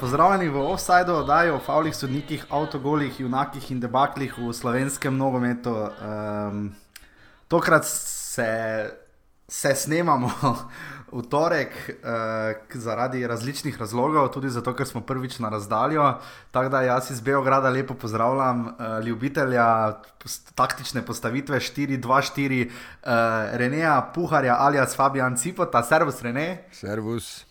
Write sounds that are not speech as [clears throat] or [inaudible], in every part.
Pozdravljeni v offsajdu, oddaji o faulih sodnikih, avtogolih, junakih in debaklih v slovenskem nogometu. Um, tokrat se, se snemamo [laughs] v torek uh, zaradi različnih razlogov, tudi zato, ker smo prvič na razdaljo. Tako da jaz iz Beograda lepo pozdravljam uh, ljubitelja taktične postavitve 4-2-4, uh, Reneja Puharja alias Fabijan Cipota, servus Rene. Servus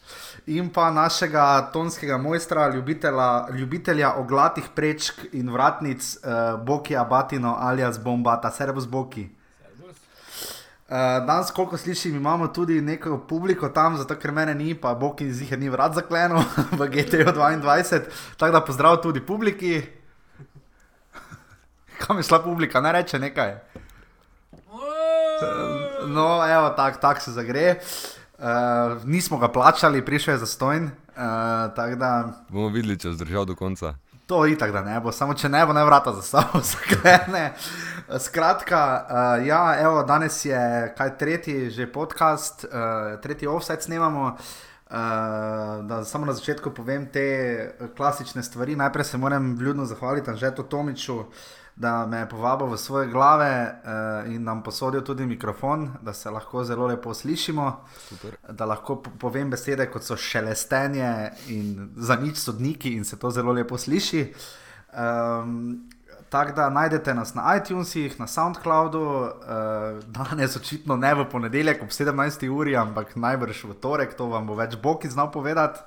in pa našega tonskega mojstra, ljubitelja, ljubitelja oglatih prečk in vratnic, uh, Bokija Batino alias Bombata, Servus Boki. Uh, danes, koliko slišim, imamo tudi neko publiko tam, zato ker mene ni, pa Boki z jih ni vrat zaklenil [laughs] v GTO 22. Tako da pozdrav tudi publiki. [laughs] Kam je šla publika, ne reče nekaj. No, evo, tako tak se zagreje. Uh, Uh, nismo ga plačali, prišel je za stojn. Uh, da... Bomo videli, če zdržal do konca. To je itak, da ne bo, samo če ne bo, ne vrata za sabo [laughs] zaklene. Skratka, uh, ja, evo, danes je kaj tretji že podcast, uh, tretji offset snemamo. Uh, da samo na začetku povem te klasične stvari. Najprej se moram vljudno zahvaliti Anžetu Tomiču. Uh, da me je povabil v svoje glave uh, in nam posodil tudi mikrofon, da se lahko zelo lepo slišimo. Super. Da lahko povem besede, kot so šelestenje in za nič sodniki, in se to zelo lepo sliši. Um, Tako da najdete nas na iTunesih, na SoundCloudu, uh, danes očitno ne v ponedeljek ob 17. uri, ampak najbrž v torek, to vam bo več Boki znal povedati,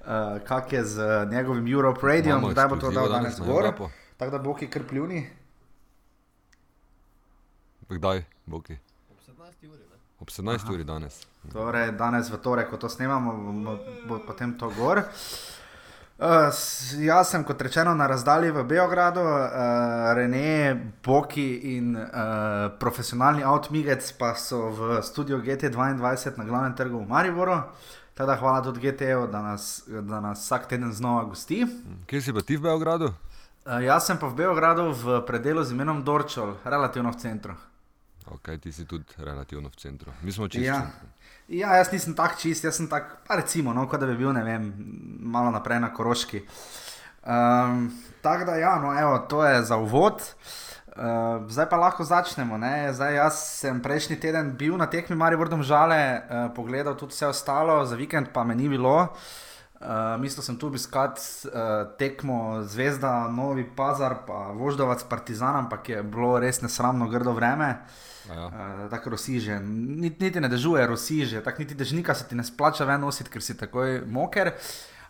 uh, kak je z njegovim Europe Radio, kdaj bo to dal danes zgor. Tako da bo ki kar pljuni. Kdaj bo ki? Ob 17. uri danes. Torej, danes v torek, ko to snemamo, bo, bo potem to gor. Uh, jaz sem, kot rečeno, na razdalji v Beogradu, uh, Rene, Boki in uh, profesionalni Outmigec pa so v studiu GT2 na glavnem trgu v Mariboru. Teda hvala tudi GT-ju, da, da nas vsak teden znova gosti. Kje si pa ti v Beogradu? Uh, jaz sem pa v Beogradu v predelu z imenom Dorčol, relativno v centru. Ok, ti si tudi relativno v centru. Mi smo čisti. Ja. ja, jaz nisem tako čist, jaz sem tako, recimo, no, kot da bi bil, ne vem, malo naprej na Koroški. Um, tako da, ja, no, evo, to je za uvod. Uh, zdaj pa lahko začnemo. Zdaj, jaz sem prejšnji teden bil na tekmi Marijo Žale, uh, pogledal tudi vse ostalo, za vikend pa me ni bilo. Uh, Uh, mislil sem tu obiskati uh, tekmo Zvezda, Novi Pazar, pa Voždovac, Partizan, ampak je bilo res nesramno grdo vreme. Ja. Uh, tako rosiže, niti, niti ne dežuje rosiže, tako niti dežnika se ti ne splača ven nositi, ker si takoj moker.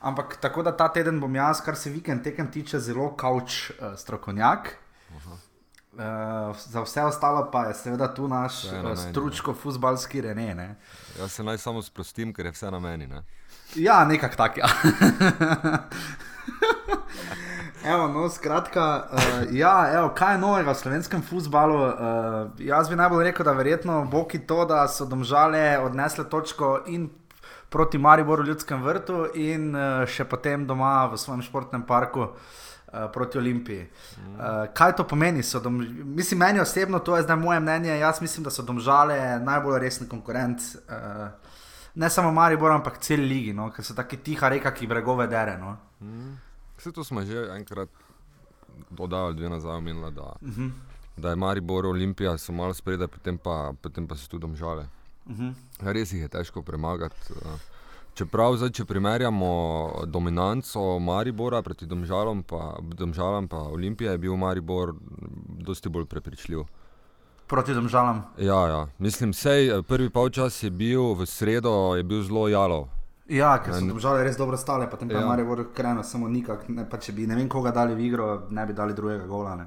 Ampak tako da ta teden bom jaz, kar se vikend tekem tiče, zelo kavč uh, strokovnjak. Uh, za vse ostalo pa je seveda tu naš uh, stručko-fusbalski rene. Jaz se naj samo sprostim, ker je vse na meni. Ne? Ja, nekako tak. Ja. Evo, no, skratka, uh, ja, evo, kaj je novega v slovenskem futbalu? Uh, jaz bi najbolj rekel, da verjetno boki to, da so domžale odnesle točko in proti Mariboru v ljudskem vrtu, in uh, še potem doma v svojem športnem parku uh, proti Olimpiji. Uh, kaj to pomeni? Dom, mislim, meni osebno, to je zdaj moje mnenje. Jaz mislim, da so domžale najbolj resni konkurent. Uh, ne samo Maribor, ampak cel ligi, no? ker so tako tiha reka, ki bregove dere. No? Mm. Vse to smo že enkrat dodali, dve nazaj omenili, da, mm -hmm. da je Maribor, Olimpija, so malo spredaj, potem pa, potem pa so tudi domžale. Mm -hmm. Res jih je težko premagati. Eh. Čeprav, zdaj, če primerjamo dominanco Maribora proti domžalam, pa, domžalam pa Olimpija, je bil Maribor dosti bolj prepričljiv proti državam. Ja, ja. mislim, da prvi polčas je bil v sredo, je bil zelo jalov. Ja, ker so države res dobro stale, potem pa ja. Marijo krenil samo nikak. Ne, če bi ne vem koga dali v igro, ne bi dali drugega gola. Ne.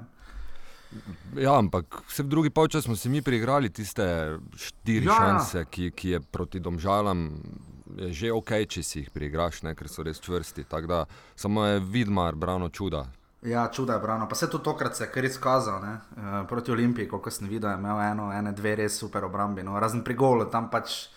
Ja, ampak vse v drugi polčas smo si mi priigrali tiste štiri ja, ja. šanse, ki, ki je proti domžalam. Je že ok, če si jih priigraš, ne, ker so res čvrsti. Da, samo je vidmar, brano čuda. Ja, čuda je brano. Pa se tudi tokrat se je izkazal uh, proti Olimpiji, kot sem videl, je imel eno, ene, dve res super obrambi. No. Razen pri golu, tam pač.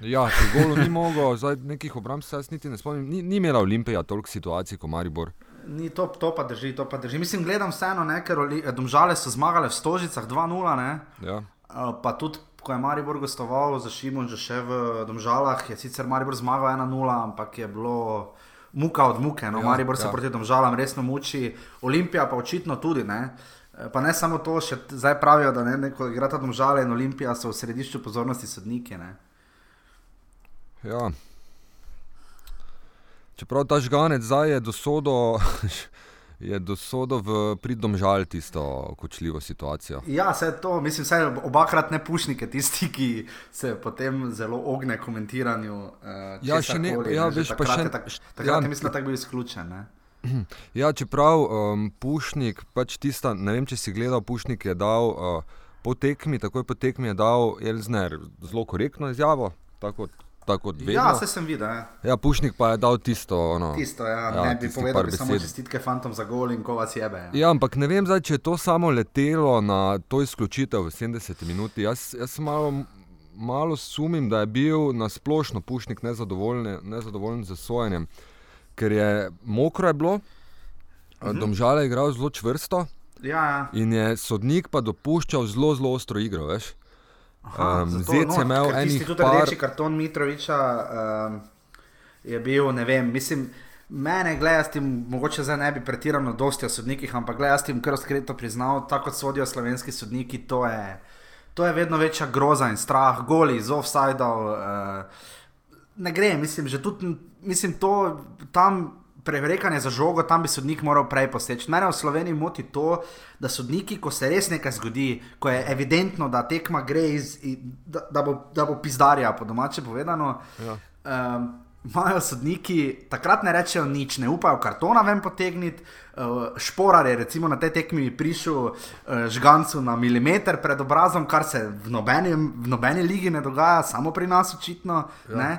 Ja, pri golu ni mogel, zdaj nekih obramb se jaz niti ne spomnim. Ni, ni imela Olimpija toliko situacij kot Maribor. Ni to, to pa drži, to pa drži. Mislim, gledam vseeno, ker domžale so zmagale v Stožicah 2-0. Ja. Uh, pa tudi ko je Maribor gostoval za Šimon, že še v Domžalah, je sicer Maribor zmagal 1-0, ampak je bilo muka od muke. No, Ja, Maribor se ja. proti Domžalam resno muči, Olimpija pa očitno tudi. Ne? Eh, Pa ne samo to, še zdaj pravijo, da ne, neko igrata Domžale in Olimpija so v središču pozornosti sodniki. Ne? Ja. Čeprav ta žganec zdaj je dosodo, [laughs] je dosodo v pridom žal tisto kočljivo situacijo. Ja, vse to, mislim, vsaj obakrat ne pušnike, tisti, ki se potem zelo ogne komentiranju. Uh, Ja, še ne- ja, veš, pa še- ja. [clears throat] takrat je, mislim, da tak bil izključen. Ne? [clears throat] Ja, čeprav um, Pušnik, pač tista, ne vem, če si gledal, Pušnik je dal uh, po tekmi, takoj po tekmi je dal Elzner zelo korektno izjavo, tako, tako kot vedno. Ja, vse sem videl. Ja. Ja, Pušnik pa je dal tisto. No. Tisto, ja, Ja, ja, ne bi povedal, da samo čestitke fantom za gol in ko vas jebe. Ja. Ja, ampak ne vem, zdaj, če je to samo letelo na to izključitev v 70 minuti. Jaz, jaz malo, malo sumim, da je bil na splošno Pušnik nezadovoljen, nezadovoljen z sojenjem, ker je mokro je bilo, mhm. Domžale je igral zelo čvrsto Ja, ja. in je sodnik pa dopuščal zelo, zelo ostro igro. Veš? Aha, Um, zato, Zec je imel ker tisti enih tudi par- rdeči karton Mitroviča um, je bil, ne vem, mislim. Mene, gledaj, jaz tim, mogoče zdaj ne bi pretirano dosti o sodnikih, ampak gledaj, jaz tim kar skreto priznal, tako kot sodijo slovenski sodniki, to je, to je vedno večja groza in strah, goli iz offsajdov. Uh, ne gre, mislim, že tudi, mislim, to tam. Prerekanje za žogo, tam bi sodnik moral prej poseči. Mene v Sloveniji moti to, da sodniki, ko se res nekaj zgodi, ko je evidentno, da tekma gre iz, da, da, bo, da bo pizdarja, po domače povedano, Ja. um, imajo sodniki takrat ne rečejo nič, ne upajo kartona ven potegniti. Uh, šporar je recimo na tej tekmi prišel uh, žgancu na milimeter pred obrazom, kar se v nobeni, v nobeni ligi ne dogaja, samo pri nas očitno. Ja.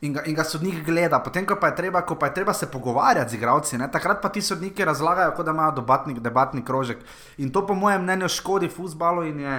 In, ga, in ga sodnik gleda, potem ko pa je treba, ko pa je treba se pogovarjati z igravci, ne, takrat pa ti sodniki razlagajo, kot da imajo debatni, debatni krožek. In to, po mojem mnenju, škodi futbalu in je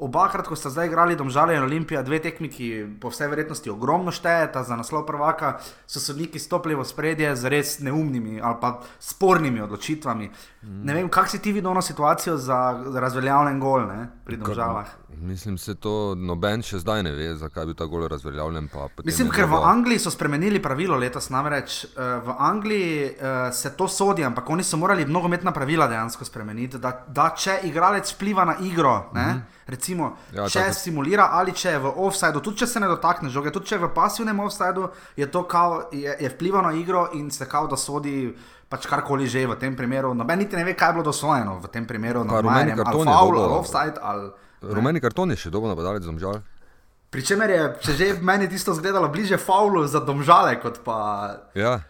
obakrat, ko sta zdaj igrali Domžale in Olimpija, dve tekmi, ki po vsej verjetnosti ogromno štejeta za naslov prvaka, so sodniki stopili v spredje z res neumnimi ali pa spornimi odločitvami. Mm. Ne vem, kak si ti videl ono situacijo za razveljavljen gol ne, pri Domžalah. Mislim, se to noben še zdaj ne ve, zakaj bi ta gol razveljavljen. Mislim, je ker v bilo- Angliji so spremenili pravilo letos, namreč eh, v Angliji eh, se to sodi, ampak oni so morali nogometna pravila dejansko spremeniti, da, da če igralec vpliva na igro, ne, recimo, Mhm. Ja, ja, če tako- simulira ali če je v offsajdu, tudi če se ne dotakne žoge, tudi če je v pasivnem offsajdu, je to kao, je, je vplival na igro in se kao da sodi. Pač karkoli že v tem primeru, noben niti ne ve, kaj je bilo dosvojeno v tem primeru. Majerjem, karton ali je faul, dobil- ali offside, ali. Rumeni karton je še dobro napadalec domžal. Pričemer je, če že meni tisto izgledalo bliže faulu za domžale, kot pa Ja.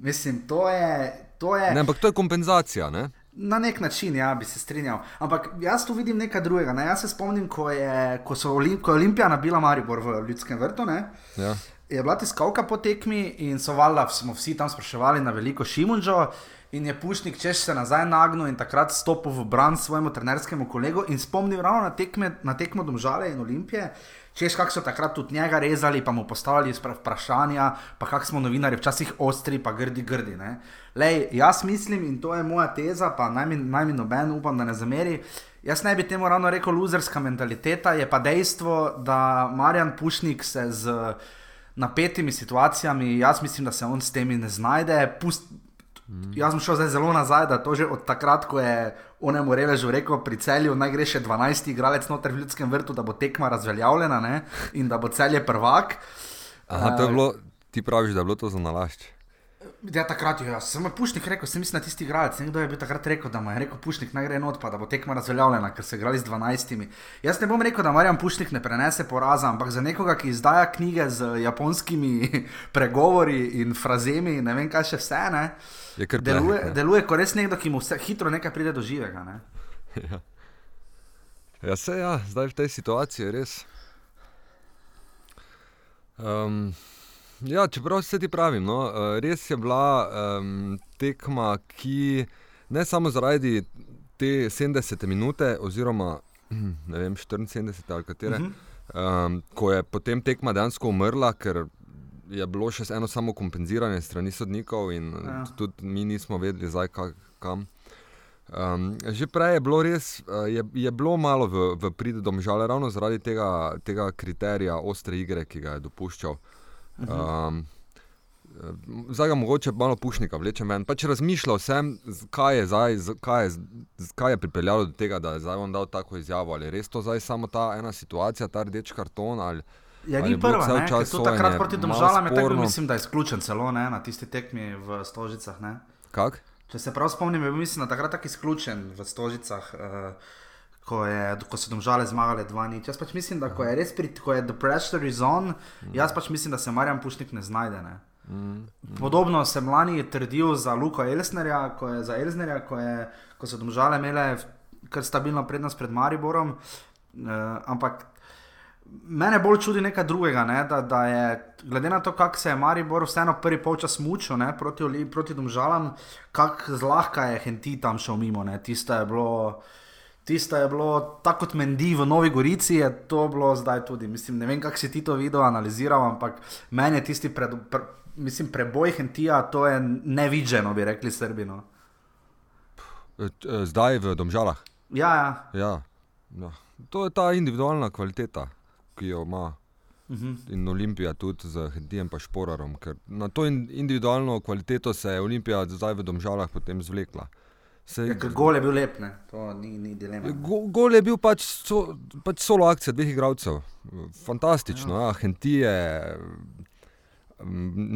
Mislim, to je. To je Ne, ampak to je kompenzacija. Ne? Na nek način, ja, bi se strinjal. Ampak jaz tu vidim nekaj drugega. Ne? Jaz se spomnim, ko je, ko so Olim, ko je Olimpija nabila Maribor v Ljudskem vrtu. Ne? Ja. Je bila tiskalka po tekmi in so valjda smo vsi tam spraševali na veliko Šimunžo. In je Pušnik češ se nazaj nagnil in takrat stopil v bran svojemu trenerskemu kolegu in spomnil ravno na, tekme, na tekmo Domžale in Olimpije. Češ, kako so takrat tudi njega rezali, pa mu postavljali vprašanja, pa kako smo novinari včasih ostri, pa grdi, grdi. ne. Lej, jaz mislim, in to je moja teza, pa naj mi, naj mi noben upam, da ne zameri. Jaz ne bi temu ravno rekel luzerska mentaliteta, je pa dejstvo, da Marjan Pušnik se z napetimi situacijami, jaz mislim, da se on s temi ne znajde. Pust, Jaz sem šel zdaj zelo nazaj, da to že od takrat, ko je onemu revežu rekel pri celju, naj gre še 12 igralec noter v ljudskem vrtu, da bo tekma razveljavljena ne? in da bo celje prvak. Aha, to je bilo, ti praviš, da je bilo to za nalašč. Ja, takrat je, ja, sem Pušnik rekel, sem mislil na tisti igralec. Nekdo je bil takrat rekel, da mu je rekel Pušnik naj gre not, pa da bo tekma razveljavljena, ker so igrali z 12. Jaz ne bom rekel, da Marjan Pušnik ne prenese poraza, ampak za nekoga, ki izdaja knjige z japonskimi [laughs] pregovori in frazemi, ne vem kaj še vse, ne, deluje, deluje kot res nekdo, ki mu vse hitro nekaj pride do živega. Ne. [laughs] Ja, se ja, zdaj v tej situaciji je res. Um, ja, čeprav se ti pravim, no, eh, res je bila um, tekma, ki ne samo zaradi te 70 minute, oziroma ne vem, 74 ali katere, uh -huh. um, ko je potem tekma dejansko umrla, ker je bilo še eno samo kompenziranje strani sodnikov in Ja. tudi mi nismo vedeli, zdaj ka, kam. Um, že prej je bilo res, uh, je, je bilo malo v, v pridu domžale, ravno zaradi tega, tega kriterija ostre igre, ki ga je dopuščal. Um, zdaj ga mogoče malo pušnika vleče ven. Pač razmišljal sem, kaj je, zdaj, kaj, je, kaj je pripeljalo do tega, da je zdaj on dal tako izjavo. Ali je res to zdaj samo ta ena situacija, ta rdeč karton? Ali, Ja, ni prva, ne, čas to takrat proti domžalam je tako, mislim, da je izključen celo ne, na tisti tekmi v Stožicah. Kak? Če se prav spomnim, je bil mislim, takrat tako izključen v Stožicah. Uh, Ko, je, ko so domžale zmagale dva nič. Jaz pač mislim, da ko je res pri, ko je the pressure is on, mm. jaz pač mislim, da se Marjan Pušnik ne znajde. Ne. Mm. Podobno sem lani trdil za Luko Elsnerja, ko, je, za Elsnerja, ko, je, ko so domžale imele kar stabilno prednost pred Mariborom. Uh, ampak mene bolj čudi nekaj drugega, ne, da, da je, glede na to, kako se je Maribor vseeno prvi polčas mučil ne, proti, proti domžalam, kako zlahka je Henti tam šel mimo. Tisto je bilo. Tisto je bilo tako kot Mendi v Novi Gorici, je to bilo zdaj tudi. Mislim, ne vem, kako si ti to video analiziral, ampak meni je tisti pred, pre, mislim, preboj Hentija, to je nevidženo, bi rekli Srbino. Zdaj v Domžalah. Ja, ja. ja. ja. To je ta individualna kvaliteta ki jo ima. Uh mhm. -huh. In Olimpija tudi z Hedijem in Šporarom. Na to individualno kvaliteto se je Olimpija zdaj v Domžalah potem zvlekla. Se, ja, gol je bil lep, ne? to ni, ni dilema. Go, gol je bil pač, so, pač solo akcija dveh igralcev. Fantastično. Ja. Ja. Hentije,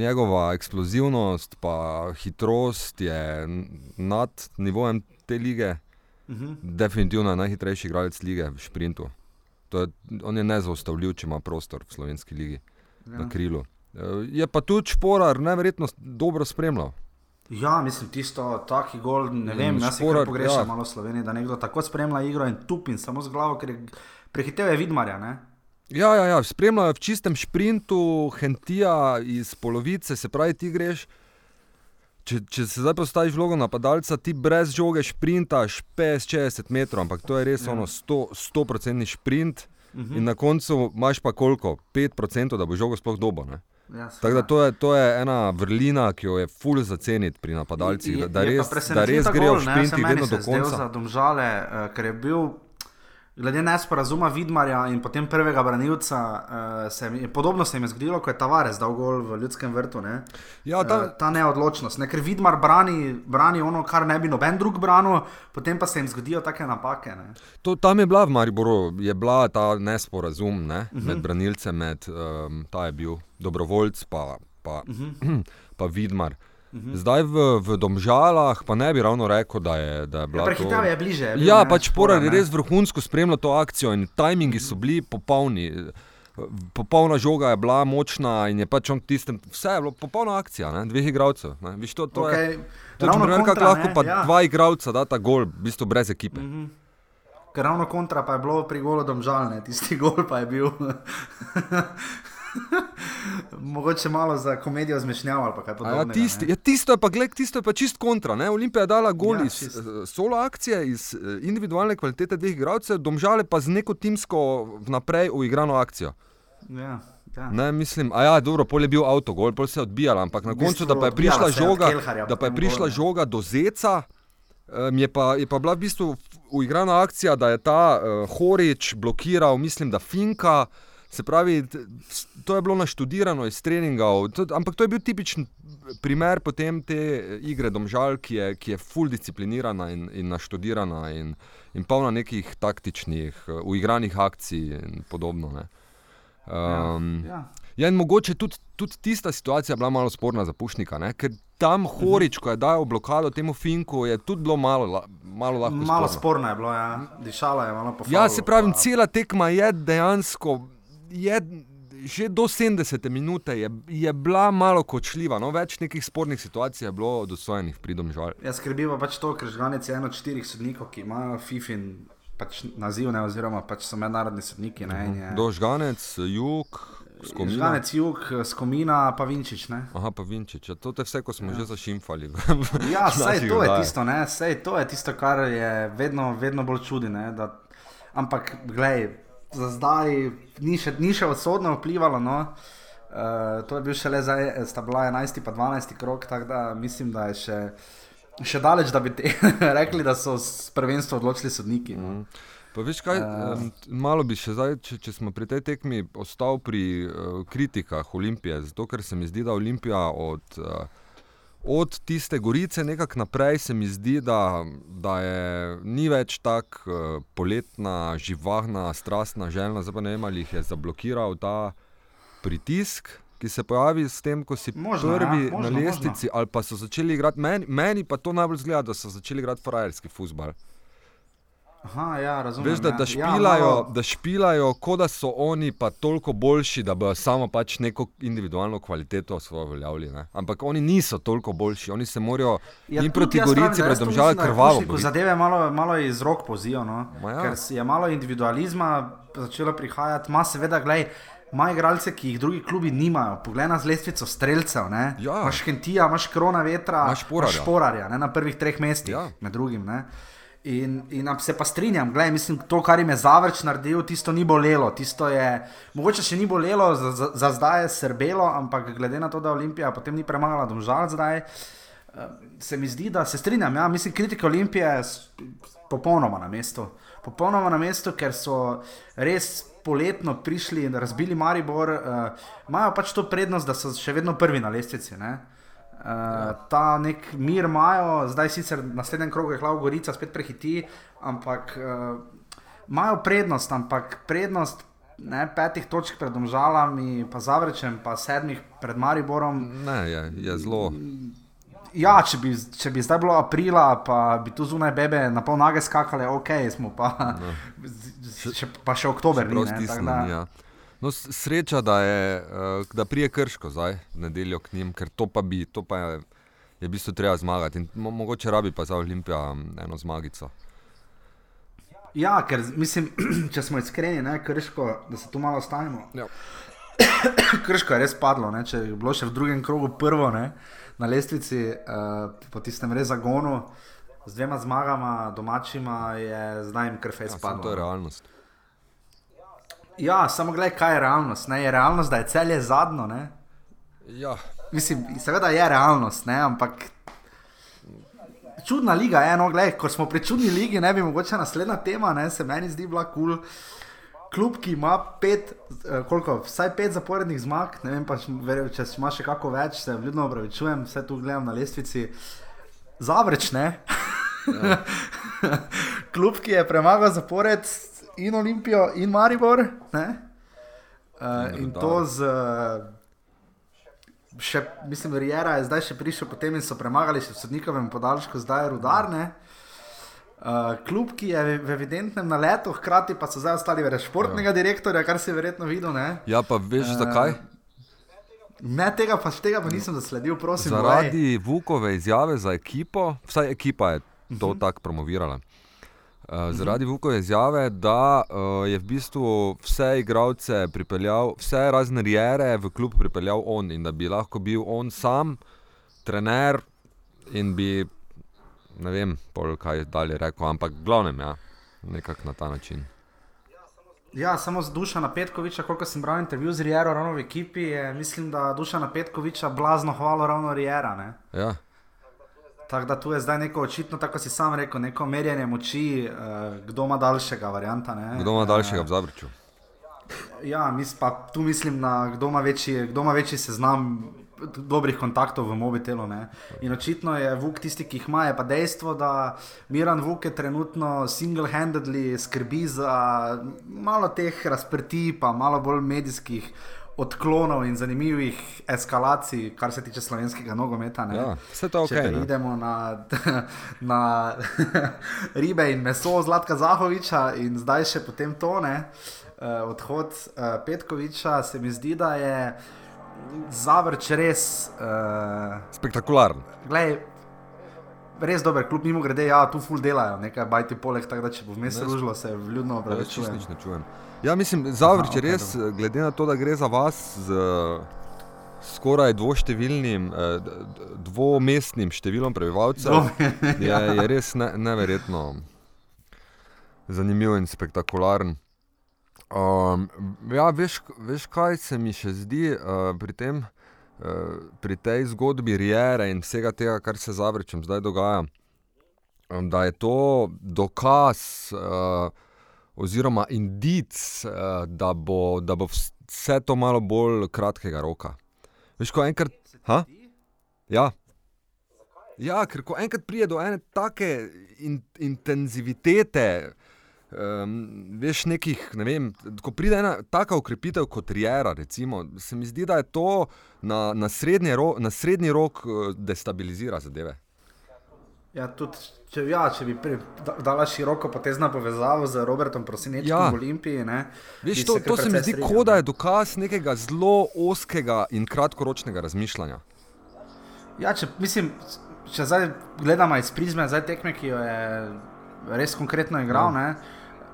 njegova eksplozivnost, pa hitrost je nad nivojem te lige. Uh mhm. -huh. Definitivno najhitrejši igralec lige v sprintu. Je, on je nezaustavljiv, če ima prostor v slovenski ligi ja. na krilu. Je pa tudi šporar, neverjetno dobro spremljal. Ja, mislim, tisto, taki gol, ne vem, jaz šporar, pogrešam ja. malo Slovenije, da nekdo tako spremlja igro in tupin samo z glavo, ker je prehitev je vidmarja. Ne? Ja, ja, ja, spremljajo v čistem sprintu, hentija iz polovice, se pravi, ti greš. Če, če se zdaj postaviš vlogo napadalca, ti brez žoge sprintaš 50-60 metrov, ampak to je res ja. ono 100-procentni sprint. Uh mhm. -huh. In na koncu imaš pa koliko? 5%, da bo žogo sploh dobo. Ja, Tako da to je, to je ena vrlina, ki jo je ful za ceniti pri napadalcih, da, da res, da res grejo v sprinti vedno do konca. Za domžale, uh, ker je bil glede nesporazuma Vidmarja in potem prvega branilca, uh, se mi, podobno se jim je zgodilo, ko je Tavares dal gol v ljudskem vrtu. Ne? Ja, ta... Uh, ta neodločnost, ne? ker Vidmar brani, brani ono, kar ne bi noben drug branil, potem pa se jim zgodijo take napake. To, tam je bila v Mariboru, je bila ta nesporazum ne? uh -huh. med branilcem, med um, ta je bil dobrovoljc, pa, pa, uh -huh. [clears throat] pa Vidmar. -hmm. Zdaj v, v Domžalah pa ne bi ravno rekel, da je, da je bila. Ja, to... je bliže. Je ja, ne, pač Porar je res vrhunsko spremljal to akcijo in tajmingi so bili popolni. Popolna žoga je bila močna in je pač on tistem, vse je bilo popolna akcija, ne? dveh igralcev. To, to okay. je ravno tako, kako lahko pa ja. dva igralca da ta gol, v bistvu brez ekipe. Mm -hmm. Ker ravno kontra pa je bilo pri golu domžalne, tisti gol pa je bil. [laughs] [laughs] Mogoče malo za komedijo zmešnjava ali kaj podobnega. Ja, tisti, ja, tisto, je pa, gled, tisto je pa čist kontra. Ne? Olimpija je dala gol ja, iz čist. Eh, solo akcije, iz eh, individualne kvalitete dveh igralcev, domžale pa z neko timsko vnaprej uigrano akcijo. Ja. Ja. Ne, mislim, a ja, dobro, pol je bil avto, gol, pol se je odbijal, ampak na koncu, da pa je prišla žoga, da pa je prišla žoga do Zeca, um, je, pa, je pa bila v bistvu uigrana akcija, da je ta uh, Horič blokiral, mislim, da Finka. Se pravi, to je bilo naštudirano iz treningov, ampak to je bil tipičen primer potem te igre domžal, ki je, ki je full disciplinirana in, in naštudirana in, in polna nekih taktičnih, uh, uigranih akcij in podobno. Um, ja, ja. ja, in mogoče tudi, tudi tista situacija bila malo sporna za Pušnika, ne? ker tam Horič, ko je dal blokado temu Finku, je tudi bilo malo, malo lahko. Malo sporno je bilo, ja. dišala je malo po. Ja, se pravi, cela tekma je dejansko je že do 70 minut je, je bila malo kočljiva, no, več nekih spornih situacij je bilo dosojenih pridom žal. Ja, skrbi pa pač to, ker žganec je eno od štirih sodnikov, ki imajo FIFIN. Pač naziv, ne, oziroma pač so mednarodni sodniki. Ne, uh -huh. je... Dožganec, jug, skomina. Žganec, jug, skomina, pa Vinčič. Ne? Aha, pa Vinčič. Ja, to je vse, ko smo ja. že zašimfali. [laughs] ja, vse to je tisto, ne, vse to je tisto, kar je vedno, vedno bolj čudi. Ne, da... Ampak, gledaj, za zdaj ni še, ni še odsodno vplivalo. No. Uh, to je bil šele zdaj, sta bila 11 in 12 krok, tako da mislim, da je še še daleč, da bi te [laughs] rekli, da so s prvenstvom odločili sodniki. No. Mm. Pa veš kaj, uh, malo bi še zdaj, če, če smo pri tej tekmi, ostal pri uh, kritikah Olimpije, zato ker se mi zdi, da Olimpija od, uh, od tiste gorice nekako naprej se mi zdi, da, da je ni več tako uh, poletna, živahna, strastna, željna, zdaj pa ne vem, ali jih je zablokiral ta pritisk ki se pojavi s tem, ko si možno, ja, prvi ja, možno, na lestvici, ali pa so začeli igrati. Meni, meni pa to najbolj zgleda, da so začeli igrati frajerski futbol. Aha, ja, razumem, Veš, da, ja. da, špilajo, ja, da špilajo, kot da so oni pa toliko boljši, da bi samo pač neko individualno kvaliteto svojo uveljavili. Ampak oni niso toliko boljši, oni se morajo ja, in proti Gorici predomžati krvavo. Zadeve malo, malo iz rok pozijo, no? ja. ker je malo individualizma začelo prihajati, ima seveda, gledaj ima igralce, ki jih drugi klubi nimajo. Poglej na lestvico streljcev. Ja. Imáš Kentija, imaš Krona vetra, imaš Porarja na prvih treh mestih, ja. med drugim. Ne? In, in se pa strinjam, gledaj, mislim, to, kar jim je zavrč naredil, tisto ni bolelo. Tisto je, mogoče še ni bolelo, za, za, za zdaj je srbelo, ampak glede na to, da Olimpija potem ni premagala domžal zdaj, eh, se mi zdi, da se strinjam. Ja, mislim, kritika Olimpije je popolnoma na mestu. Popolnoma na mestu, ker so res poletno prišli in razbili Maribor, uh, imajo pač to prednost, da so še vedno prvi na lestvici. Uh, ja. Ta nek mir imajo, zdaj sicer naslednji krog je Hlavno Gorica spet prehiti, ampak uh, imajo prednost, ampak prednost. Ne, petih točk pred Domžalami, pa Zavrečem, pa sedmih pred Mariborom. Ne, je, je zelo. Ja, če bi, če bi zdaj bilo aprila, pa bi tu zunaj bebe na pol nage skakali, ok, smo pa. No. [laughs] Še, pa še oktober, ni bilo. Ja. No, sreča, da, je, uh, da prije krško zdaj, nedeljo k njim, ker to pa bi, to pa je, je v bistvu treba zmagati. In mo mogoče rabi pa za Olimpijo eno zmagico. Ja, ker mislim, [clears throat] če smo iskreni, ne, krško, da se tu malo stanemo. Ja. [clears throat] krško je res padlo, ne, če je bilo še v drugem krogu prvo. Ne na lestvici, uh, po tistem res zagonu, z dvema zmagama, domačima, je zdaj jim krfej ja, spadlo. To je realnost. Ja, samo gledaj, kaj je realnost. Ne? Je realnost, da je celje zadnjo. Ja. Mislim, seveda je realnost, ne? ampak. Čudna liga je, no, gledaj, ko smo pri čudni ligi, ne bi mogoče naslednja tema, ne, se meni zdi bila kul. Cool klub, ki ima pet, uh, koliko, vsaj pet zaporednih zmag, ne vem pa, če ima še kako več, se vljudno opravičujem, vse tu gledam na lestvici. Zavreč, ne. Ja. [laughs] klub, ki je premagal zapored in Olimpijo in Maribor. Uh, in to z. Še, mislim, Rijera je zdaj še prišel, potem so premagali še v sodnikovem podaljšku, zdaj je rudarne. Uh, klub, ki je v evidentnem naletu, hkrati pa so zdaj ostali brez športnega ja. direktorja, kar si verjetno videl. Ne? Ja, pa veš uh, zakaj? Ne, tega pa, tega pa nisem zasledil, prosim. Zaradi. Vukove izjave za ekipo, vsaj ekipa je to uh mhm. -huh. tako promovirala. Uh, zaradi uh -huh. Vukove izjave, da uh, je v bistvu vse igralce pripeljal, vse razne rijere v klub pripeljal on in da bi lahko bil on sam, trener in bi ne vem, pol, kaj dalje rekel, ampak glavnem, ja, nekako na ta način. Ja, samo z duša na Petkoviča, koliko sem bral intervju z Rijero, ravno v ekipi, je, mislim, da duša na Petkoviča blazno hvalo ravno Rijera. Ja. Tako da tu je zdaj neko očitno, tako si sam rekel, neko merjenje moči, uh, kdo ima daljšega varianta. Ne? Kdo ima daljšega v Zabrču? Ja, mis, pa, tu mislim na kdo ima večji, kdo ima večji seznam dobrih kontaktov v mobitelu. Ne? In očitno je Vuk tisti, ki jih ima, je pa dejstvo, da Miran Vuk je trenutno single-handedly skrbi za malo teh razprtij, pa malo bolj medijskih. Odklonov in zanimivih eskalacij, kar se tiče slovenskega nogometa. Ja, vse to ok. Če idemo na, [laughs] na [laughs] ribe in meso Zlatka Zahoviča, in zdaj še potem tone, uh, odhod uh, Petkoviča, se mi zdi, da je uh, Zavrč res. Uh, Spektakularen. Glej, res dober klub, mimo grede, ja, tu ful delajo, nekaj bajti poleg tega, da če bo vmes služilo, se vljudno obračuje. Ja, mislim, Zavrč je okay, res, dobro. glede na to, da gre za vas z skoraj dvoštevilnim, eh, dvomestnim številom prebivalcev, [laughs] je, je res ne, neverjetno zanimiv in spektakularen. Um, ja, veš, veš, kaj se mi še zdi uh, pri tem? pri tej zgodbi Rijere in vsega tega, kar se zavrčem zdaj dogaja, um, da je to dokaz uh, oziroma indic, uh, da, bo, da bo vse to malo bolj kratkega roka. Veš, ko enkrat. Ha? Ja. Ja, ker ko enkrat pride do ene take in, intenzivitete, um, veš, nekih, ne vem, ko pride ena taka ukrepitev kot Rijera, recimo, se mi zdi, da je to na, na, srednji, ro, na srednji rok uh, destabilizira zadeve. Ja, tudi, če, ja, če bi dala široko potezno povezavo z Robertom Prosinečem ja. v Olimpiji. Ne, Veš, to, to se mi zdi, kot da je dokaz nekega zelo oskega in kratkoročnega razmišljanja. Ja, če, mislim, če zdaj gledamo iz prizme zdaj tekme, ki jo je res konkretno igral. Ja.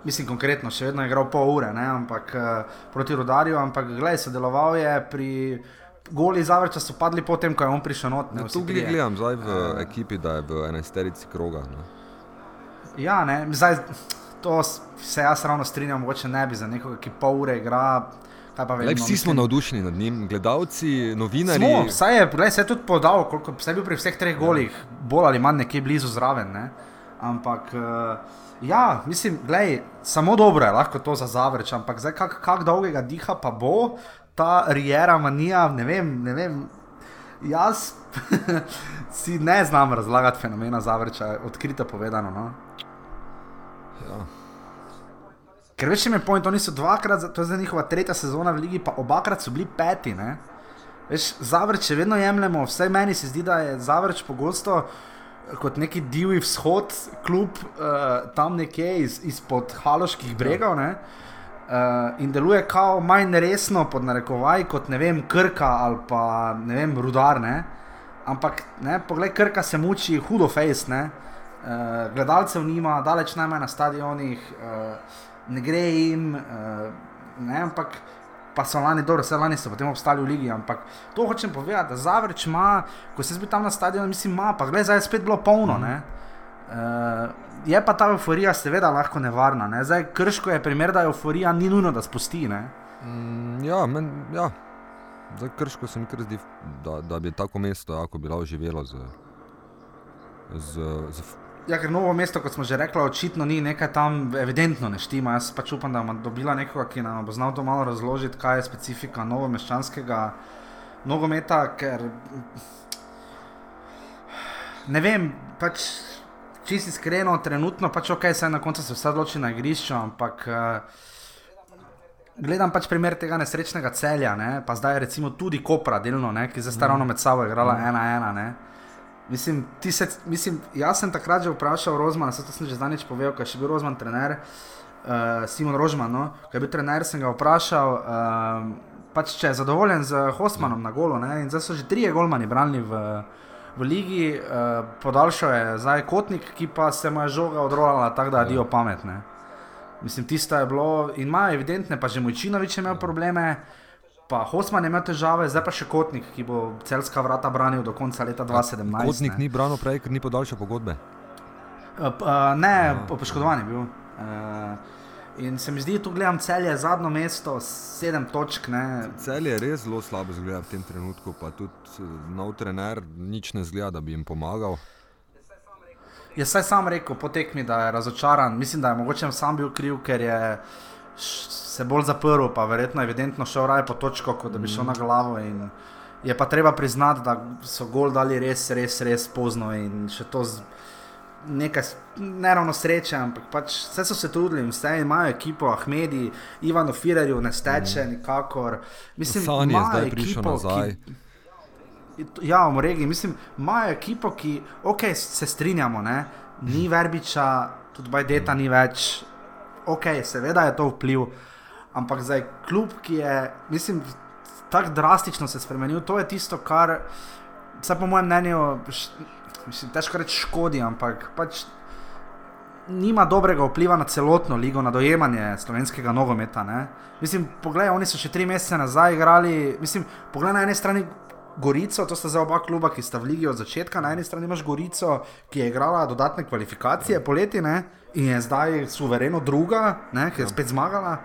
Mislim, konkretno, še vedno je igral pol ure, ne, ampak uh, proti rodarju, ampak gledaj, sodeloval je pri goli zavrča, so padli potem, ko je on prišel not. Ne, tu gledam zdaj v uh, ekipi, da je v enesterici kroga. Ne. Ja, ne, zdaj to se jaz ravno strinjam, mogoče ne bi za nekoga, ki pol ure igra. Vem, vsi smo navdušeni nad njim, gledalci, novinari. Smo, vsaj je, gledaj, se je tudi podal, koliko je bil pri vseh treh golih, ja. bolj ali manj nekje blizu zraven. Ne? Ampak, uh, ja, mislim, gledaj, samo dobro je lahko to za zavrč, ampak zdaj, kako kak dolgega diha pa bo ta rijera manija, ne vem, ne vem. Jaz [laughs] si ne znam razlagati fenomena zavrča, odkrito povedano. No? Ja. Ker veš, če me pojmo, oni so dvakrat, to je zdaj njihova tretja sezona v Ligi, pa obakrat so bili peti. Ne? Veš, zavrč je vedno jemljemo, vse meni se zdi, da je zavrč pogosto kot neki divji vzhod, kljub uh, tam nekje iz, izpod haloških bregov. Ja. Uh, in deluje kao manj resno, pod narekovaj, kot ne vem, krka ali pa ne vem, rudar. Ne? Ampak, ne, poglej, krka se muči, hudo face, uh, gledalcev nima, daleč najmanj na stadionih. Uh, ne gre jim, uh, ne, ampak pa so lani dobro, vse lani so potem obstali v Ligi. Ampak to hočem povedati, da Zavrč ima, ko se zbi tam na stadionu, mislim, ima, pa gledaj, zdaj je spet bilo polno. Mm. Uh, je pa ta euforija seveda lahko nevarna. Ne? Zdaj, krško je primer, da euforija ni nujno, da spusti. Mm, ja, men, ja. Zdaj, krško se mi zdi, da, da bi tako mesto lahko bilo živelo z, z, z Ja, ker novo mesto, kot smo že rekli, očitno ni nekaj tam, evidentno ne štima. Jaz pač upam, da bomo dobila nekoga, ki nam bo znal to malo razložiti, kaj je specifika novomeščanskega nogometa. Ker ne vem, pač čisto iskreno, trenutno pač ok, se na koncu se vse odloči na igrišču, ampak. Uh, Gledam pač primer tega nesrečnega celja, ne? pa zdaj recimo tudi Kopra, delno, ne? ki je zdaj ravno med sabo igrala mm. ena ena. Mislim, se, mislim, jaz sem takrat že vprašal Rozmana, se to sem že zdaj povedal, kaj je še bil Rozman trener, uh, Simon Rožman, no? kaj je bil trener, sem ga vprašal, uh, pač, če je zadovoljen z Hostmanom na golo. Ne? In zdaj so že trije golmani branili v, v ligi, uh, podaljšal je zdaj kotnik, ki pa se mu je žoga odrolala tako, da je dio pametne. Mislim, tisto je bilo in ima evidentne, pa že Mojčinovič je imel probleme pa Hosman ima težave, zdaj pa še Kotnik, ki bo celska vrata branil do konca leta 2017. Kotnik ne. ni branil prej, ker ni podaljšal pogodbe. Uh, uh, ne, poškodovan je bil. Uh, In se mi zdi, da tu gledam celje, zadnjo mesto, sedem točk. Ne. Celje je res zelo slabo zgleda v tem trenutku, pa tudi nov trener, nič ne zgleda, da bi jim pomagal. Jaz sem rekel, potekmi, da je razočaran. Mislim, da je mogoče sam bil kriv, ker je se bolj zaprl, pa verjetno evidentno šel raje po točko, kot da bi šel na glavo. Je pa treba priznati, da so gol dali res, res, res pozno in še to z nekaj neravno sreče, ampak pač vse so se trudili, vse imajo ekipo, Ahmedi, Ivano Firerju, ne steče mm. nikakor. Mislim, da je zdaj prišel nazaj. Ki, ja, v regiji, mislim, imajo ekipo, ki, ok, se strinjamo, ne? ni verbiča, tudi Bajdeta ni več, ok, seveda je to vpliv, ampak zdaj kljub, ki je, mislim, tako drastično se spremenil, to je tisto, kar, vse po mojem mnenju, mislim, težko reči škodi, ampak pač. Nima dobrega vpliva na celotno ligo, na dojemanje slovenskega nogometa. Ne? Mislim, poglej, oni so še tri mesece nazaj igrali. Mislim, poglej na eni strani Gorico, to sta zdaj oba kluba, ki sta v ligi od začetka. Na eni strani imaš Gorico, ki je igrala dodatne kvalifikacije poleti ne? in je zdaj suvereno druga, ne? ki je ja. spet zmagala.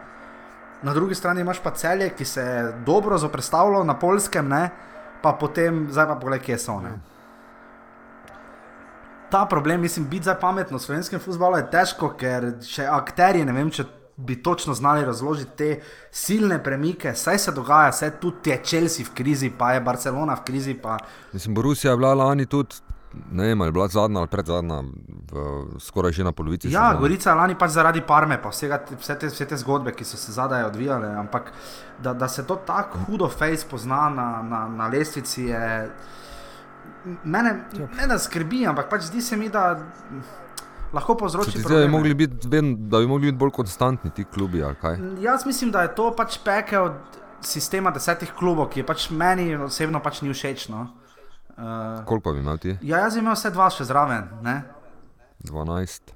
Na drugi strani imaš pa celje, ki se je dobro zoprstavilo na polskem, ne? pa potem, zdaj pa pogledaj, kje so. Ne? Ta problem, mislim, biti zdaj pametno v slovenskem futbalu je težko, ker še akterji, ne vem, če bi točno znali razložiti te silne premike, saj se dogaja, saj tudi je Chelsea v krizi, pa je Barcelona v krizi. Pa... Mislim, Borussia je bila lani tudi. Ne vem, ali je bila zadnja ali predzadnja, skoraj že na polovici. Ja, Gorica je lani pač zaradi parme, pa vsega, vse, te, vse te zgodbe, ki so se zadaj odvijale. Ampak da, da se to tako hudo face pozna na, na, na lestvici, je mene ne da skrbi, ampak pač zdi se mi, da lahko povzroči to. Da bi mogli biti bolj konstantni ti klubi. Jaz mislim, da je to pač pekel sistema desetih klubov, ki je pač meni osebno pač ni všeč. No. Uh, Koliko bi imel ti? Ja, jaz imam vse dva še zraven. Ne? 12.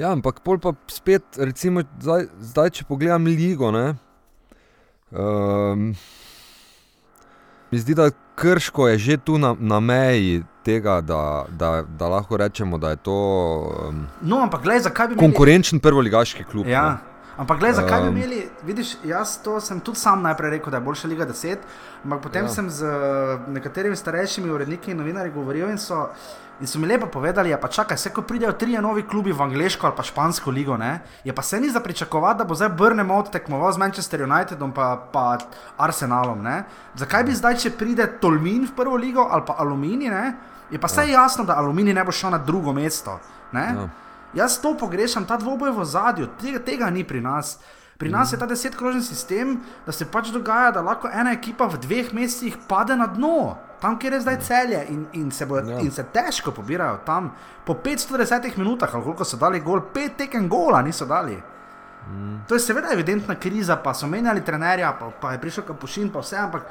Ja, ampak pol pa spet, recimo, zdaj, zdaj če pogledam ligo. Um, mi zdi, da krško je že tu na, na meji tega, da, da, da lahko rečemo, da je to um, no, ampak, gled, imeli... konkurenčen prvoligaški klub. Ja. Ampak, gledaj, zakaj bi imeli, vidiš, jaz to sem tudi sam najprej rekel, da je boljša Liga 10, ampak potem ja. sem z nekaterimi starejšimi uredniki in novinarji govoril in so, in so mi lepo povedali, ja, pa čakaj, se ko pridejo trije novi klubi v angliško ali pa špansko ligo, ne, je pa se ni za pričakovati, da bo zdaj Brnemo odtekmoval z Manchester Unitedom pa, pa Arsenalom, ne. Zakaj bi zdaj, če pride Tolmin v prvo ligo ali pa Alumini, ne, je pa vse ja. jasno, da Alumini ne bo šel na drugo mesto, ne. Ja. Jaz to pogrešam, ta dvoboj v zadju, tega, tega ni pri nas. Pri nas je ta desetkrožni sistem, da se pač dogaja, da lahko ena ekipa v dveh mesecih pade na dno, tam, kjer je zdaj celje in, in, se, bo, ja. in se težko pobirajo tam. Po 510 minutah, ali koliko so dali gol, pet tekem gola niso dali. Mm. To je seveda evidentna kriza, pa so menjali trenerja, pa, pa je prišel kapušin, pa vse, ampak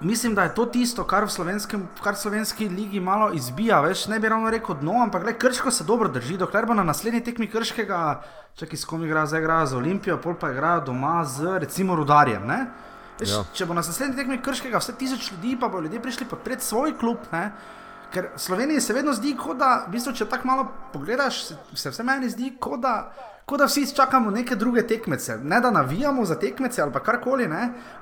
mislim, da je to tisto, kar v, kar v slovenski ligi malo izbija. Veš, ne bi ravno rekel dno, ampak le krško se dobro drži. Dokler bo na naslednji tekmi krškega, če s kom igra, zdaj igra z Olimpijo, pol pa igra doma z recimo rudarjem. Veš, ja. Če bo na naslednji tekmi krškega vse tisoč ljudi, pa bo ljudje prišli podpreti svoj klub. Ne? Ker Sloveniji se vedno zdi, da, v bistvu, če tako malo pogledaš, se vse meni zdi, kot da, ko da vsi čakamo neke druge tekmece. Ne da navijamo za tekmece ali karkoli,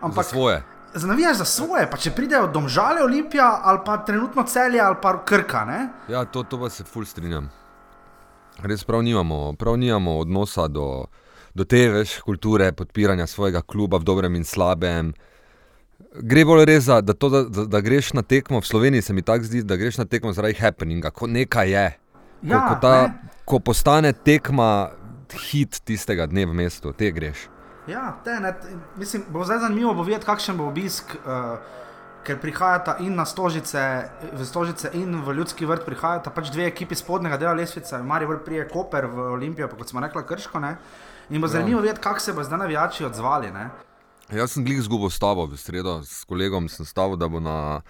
ampak za svoje znavijaš za svoje, pa če pridejo domžale Olimpija ali pa trenutno celje ali pa krka. Ne? Ja, to, to pa se ful strinjam. Res prav nimamo, prav nimamo odnosa do, do te veš, kulture podpiranja svojega kluba v dobrem in slabem. Gre bolj res za to, da, da, da greš na tekmo v Sloveniji, se mi tako zdi, da greš na tekmo zaradi happeninga, ko nekaj je. Ko, ja, ko, ta, ne? ko postane tekma hit tistega dne v mestu, te greš. Ja, te, ne, mislim, bo zdaj zanimivo bo videti, kakšen bo obisk, uh, ker prihajata in na stožice, v stožice in v ljudski vrt, prihajata pač dve ekipi spodnjega dela lesvice, Marijo prije Koper v Olimpijo, pa kot smo rekli, Krško. Ne? In bo ja. zanimivo videti, kako se bo zdaj navijači odzvali. Ne? Jaz sem glih zgubil stavo v sredo, s kolegom sem stavil, da bo na,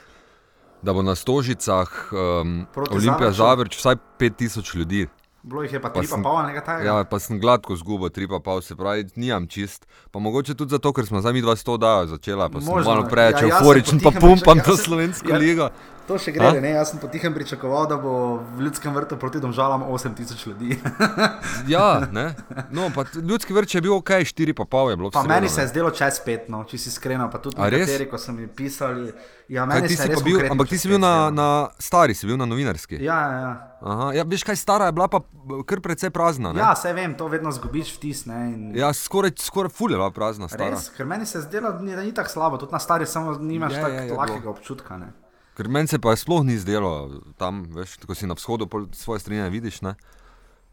da bo na stožicah um, Olimpija Zavrč vsaj 5000 ljudi. Bilo jih je pa, pa tri, pa pol, nekaj takega. Ja, pa sem gladko zgubil, tri pa pol, se pravi, nijam čist. Pa mogoče tudi zato, ker smo za mi dva sto dajo začela, pa Možno, sem malo preveč ja, euforičen, pa pumpam to slovensko ja, ligo. To še gre, ne? jaz sem potihem pričakoval, da bo v ljudskem vrtu proti domžalam 8000 ljudi. [laughs] ja, ne. No, ljudski vrt je bil ok, 4 pa pol je bilo. Pa sredo, meni se je zdelo čez 5, no, če si iskren, pa tudi nekateri, ko so mi pisali. Ja, meni se je bil, ampak ti si bil na, na stari, si bil na novinarski. Ja, ja. ja. Aha, ja, veš kaj, stara je bila pa kar precej prazna. Ne? Ja, se vem, to vedno zgubiš vtis. In... Ja, skoraj, skoraj ful je bila prazna. Res, ker meni se je zdelo, da ni tako slabo, tudi na stari, samo nimaš ja, tako ja, ja, lahkega občutka. Ne? Ker meni se pa sploh ni zdelo tam, veš, ko si na vzhodu svoje strine vidiš. Ne?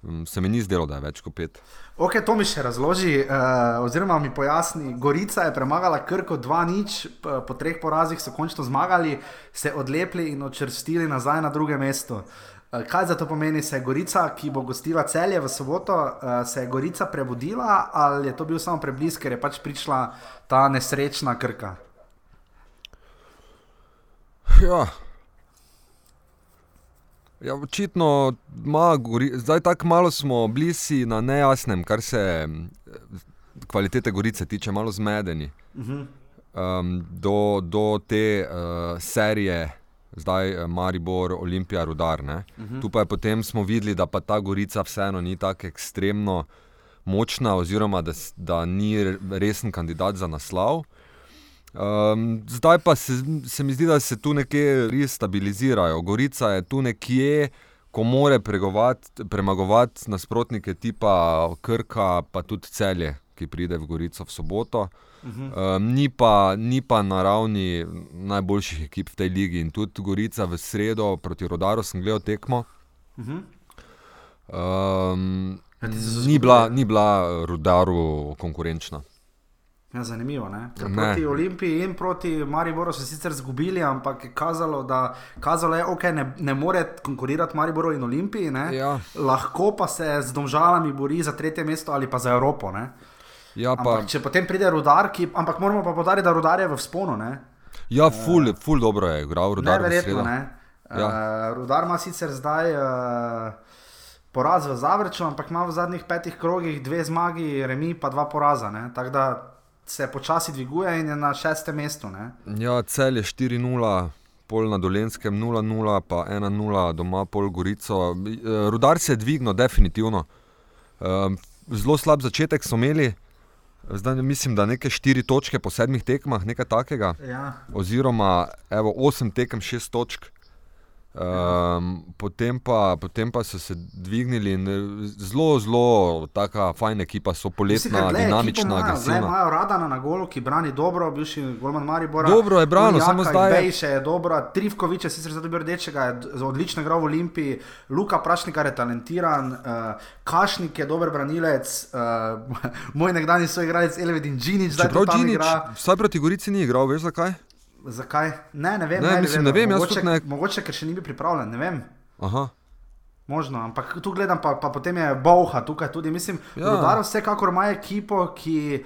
Mm, se mi ni zdelo, da je več kot pet. Ok, to mi še razloži, uh, oziroma mi pojasni. Gorica je premagala Krko 2-0, po treh porazih so končno zmagali, se odlepili in očrstili nazaj na druge mesto. Uh, kaj za to pomeni, se je Gorica, ki bo gostila celje v soboto, uh, se je Gorica prebudila ali je to bil samo preblisk, ker je pač prišla ta nesrečna Krka? Ja. Ja, očitno ima, zdaj tako malo smo blizu na nejasnem, kar se kvalitete gorice tiče, malo zmedeni. Um, do, do te uh, serije, zdaj eh, Maribor, Olimpija, Rudar. Uh -huh. Tu pa je potem smo videli, da pa ta gorica vseeno ni tako ekstremno močna, oziroma da, da ni resen kandidat za naslov. Um, zdaj pa se, se mi zdi, da se tu nekje res stabilizirajo. Gorica je tu nekje, ko more premagovati nasprotnike tipa Krka, pa tudi celje, ki pride v Gorico v soboto. Um, ni, pa, ni pa na ravni najboljših ekip v tej ligi in tudi Gorica v sredo proti Rodaru sem gledal tekmo. Um, ni, bila, ni bila Rodaru konkurenčna. Ja, zanimivo je. Proti ne. Olimpiji in proti Mariboru so sicer izgubili, ampak je kazalo, da kazalo je, okay, ne, ne more konkurirati Mariboru in Olimpiji. Ja. Lahko pa se z domžalami bori za tretje mesto ali pa za Evropo. Ja, pa... ampak, če potem pride rudar, ki... ampak moramo pa podariti, da rudar je v sponu. Ne? Ja, ful, uh, ful dobro je, igral rudar. Neverjetno. Ne? Ja. Uh, rudar ima sicer zdaj. Uh, Poraz v Zavrču, ampak ima v zadnjih petih krogih dve zmagi, remi pa dva poraza. Tako da se počasi dviguje in je na šestem mestu. Ne? Ja, cel je 4-0, pol na Dolenskem 0-0, pa 1-0 doma, pol Gorico. Eh, rudar se je dvignil, definitivno. Ehm, zelo slab začetek so imeli. Zdaj mislim, da nekaj štiri točke po sedmih tekmah, nekaj takega. Ja. Oziroma, evo, osem tekem, šest točk. Um, potem, pa, potem pa so se dvignili in eh, zelo, zelo tako fajna ekipa, so poletna, Mislim, dinamična, agresivna. Imajo Radana na golu, ki brani dobro, bivši Golman Maribor. Dobro je branil, samo zdaj. Bejše je dobro, Trivkovič je sicer za dober rdečega, je odlično igral v Olimpiji, Luka Prašnikar je talentiran, uh, Kašnik je dober branilec, uh, [laughs] moj nekdani soigralec Elvedin Džinič, zdaj pa Džinič. Vsaj proti Gorici ni igral, veš zakaj? Zakaj? Ne, ne vem. Ne, ne, mislim, ne vem mogoče, ne... mogoče, ker še ni bil pripravljen. Ne vem. Aha. Možno, ampak tu gledam, pa, pa potem je Bauha tukaj tudi. Mislim, da ja. vsekakor ima ekipo, ki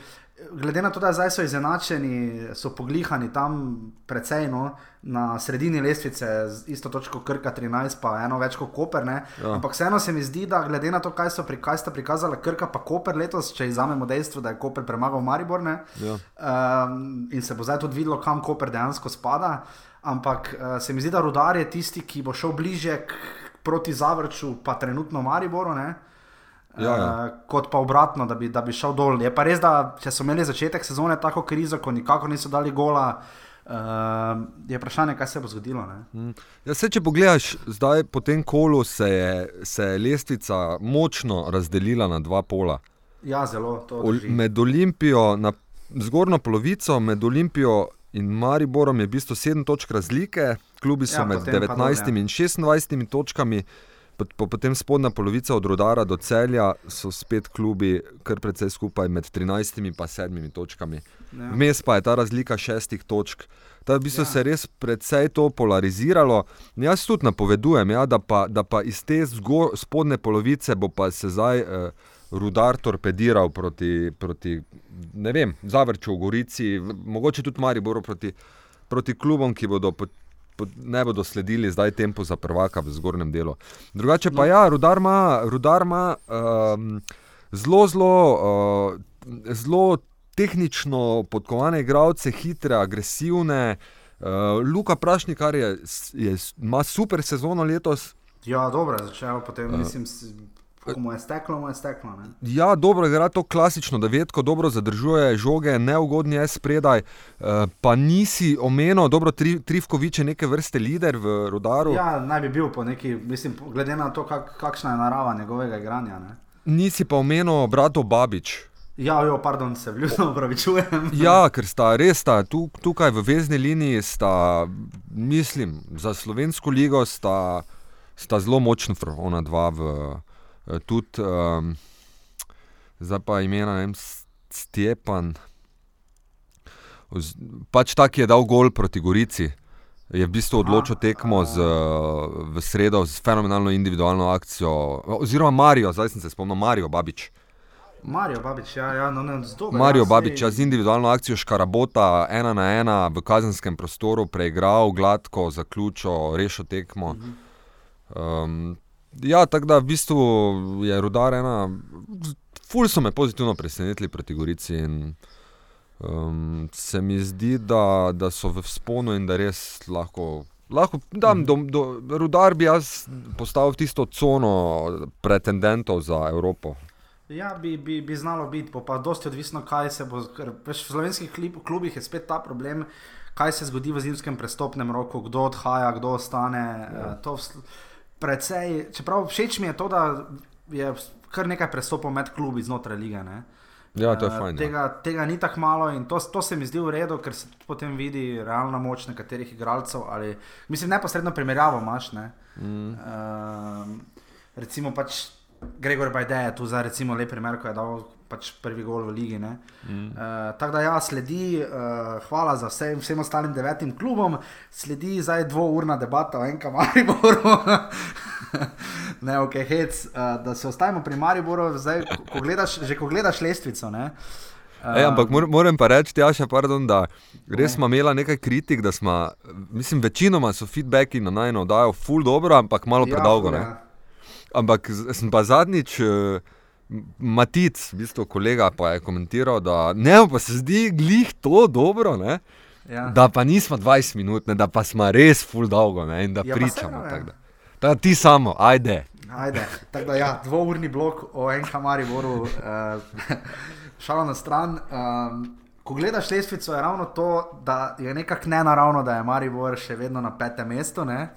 glede na to, da zdaj so izenačeni, so poglihani tam precej no, na sredini lestvice, z isto točko Krka 13, pa eno več kot Koper. Ja. Ampak vseeno se mi zdi, da glede na to, kaj so pri, kaj prikazali Krka pa Koper letos, če izamemo dejstvo, da je Koper premagal Maribor ne, ja. um, in se bo zdaj tudi videlo, kam Koper dejansko spada. Ampak uh, se mi zdi, da rudar je tisti, ki bo šel bliže k, proti Zavrču, pa trenutno Mariboru. Ne. Ja, ja. Uh, kot pa obratno, da bi, da bi šel dol. Je pa res, da če so imeli začetek sezone tako krizo, ko nikako niso dali gola, uh, je vprašanje, kaj se bo zgodilo. Mm. Ja, se, če pogledaš, zdaj po tem kolu se je, se je lestvica močno razdelila na dva pola. Ja, zelo. Med Olimpijo, na zgornjo polovico, med Olimpijo. In Mariborom je v bistvu 7 točk razlike, klubi so ja, med 19 in 26 točkami, po, potem spodnja polovica od Rodara do celja so spet klubi, kar precej skupaj med 13 in 7 točkami. Ja. Vmes pa je ta razlika šestih točk. Da bi se ja. res precej to polariziralo. Jaz tudi napovedujem, ja, da, pa, da pa iz te zgor, spodne polovice bo pa se zdaj eh, rudar torpediral proti, proti ne vem, Zavrču v Gorici, mogoče tudi Mariboru proti, proti klubom, ki bodo ne bodo sledili zdaj tempo za prvaka v zgornjem delu. Drugače pa no. ja, rudar ima, rudar ima um, zelo, zelo, uh, zelo tehnično podkovane igralce, hitre, agresivne. Uh, Luka Prašnik, kar je, je, ima super sezono letos. Ja, dobro, začel potem, uh, mislim. Ko mu je steklo, mu je steklo. Ne? Ja, dobro, gre to klasično, da vedko dobro zadržuje žoge, neugodni je spredaj. Uh, pa nisi omenil, dobro, tri, Trivkovič je neke vrste lider v rodaru. Ja, naj bi bil po neki, mislim, glede na to, kak, kakšna je narava njegovega igranja. Ne? Nisi pa omenil bratov Babič. Ja, jo, pardon, se vljudno upravičujem. [laughs] ja, ker sta res ta, tu, tukaj v vezni liniji, sta, mislim, za slovensko ligo sta, sta zelo močna, ona dva v. Tudi um, zdaj pa imena, ne vem, Stepan. Pač tak je dal gol proti Gorici. Je v bistvu odločil tekmo z, v sredo z fenomenalno individualno akcijo. Oziroma Marijo, zdaj sem se spomnil, Marijo Babič. Marijo Babič, ja, ja, no, ne, zdobe, Marijo ja, Babič, ja, z individualno akcijo Škarabota, ena na ena v kazenskem prostoru, preigral, gladko, zaključil, rešil tekmo. Um, Ja, tako da v bistvu je rudar ena. Ful so me pozitivno presenetili proti Gorici. In, um, se mi zdi, da, da so v sponu in da res lahko. lahko da, do, do, rudar bi jaz postavil tisto cono pretendentov za Evropo. Ja, bi, bi, bi znalo biti, pa, dosti odvisno, kaj se bo. Veš, v slovenskih klip, klubih je spet ta problem, kaj se zgodi v zimskem prestopnem roku, kdo odhaja, kdo ostane. Ja. Uh, Predvsej, čeprav všeč mi je to, da je kar nekaj prestopov med klubi znotraj lige. Ne? Ja, to je fajn. Uh, tega, tega ni tako malo in to, to se mi zdi v redu, ker se potem vidi realna moč nekaterih igralcev. Ali, mislim, neposredno primerjavo imaš. Ne? Mm. Uh, recimo pač Gregor Bajde je tu za recimo lep primer, ko je dal pač prvi gol v Ligi. Mm. Uh, Tako da ja, sledi, uh, hvala za vse, vsem ostalim devetim klubom, sledi zdaj dvourna debata o enkem Mariboru. [laughs] ne, ok, hec, uh, da se ostavimo pri Mariboru, zdaj, ko gledaš, že ko gledaš lestvico. Ne, Ej, ampak moram pa reči, Tjaša, pardon, da res smo imeli nekaj kritik, da smo, mislim, večinoma so feedbacki na najno oddajo full dobro, ampak malo ja, predolgo. Ja. Ampak sem pa zadnjič, uh, Matic, v bistvu kolega, pa je komentiral, da ne, pa se zdi glih to dobro, ja. da pa nismo 20 minut, ne, da pa smo res full dolgo ne, in da ja, pričamo. Ja. Tak, da. Da, ti samo, ajde. ajde. Da, ja, dvourni blok o enem Mariboru, uh, [laughs] šalo na stran. Um, ko gledaš lestvico, je ravno to, da je nekako nenaravno, da je Maribor še vedno na petem mestu. Ne.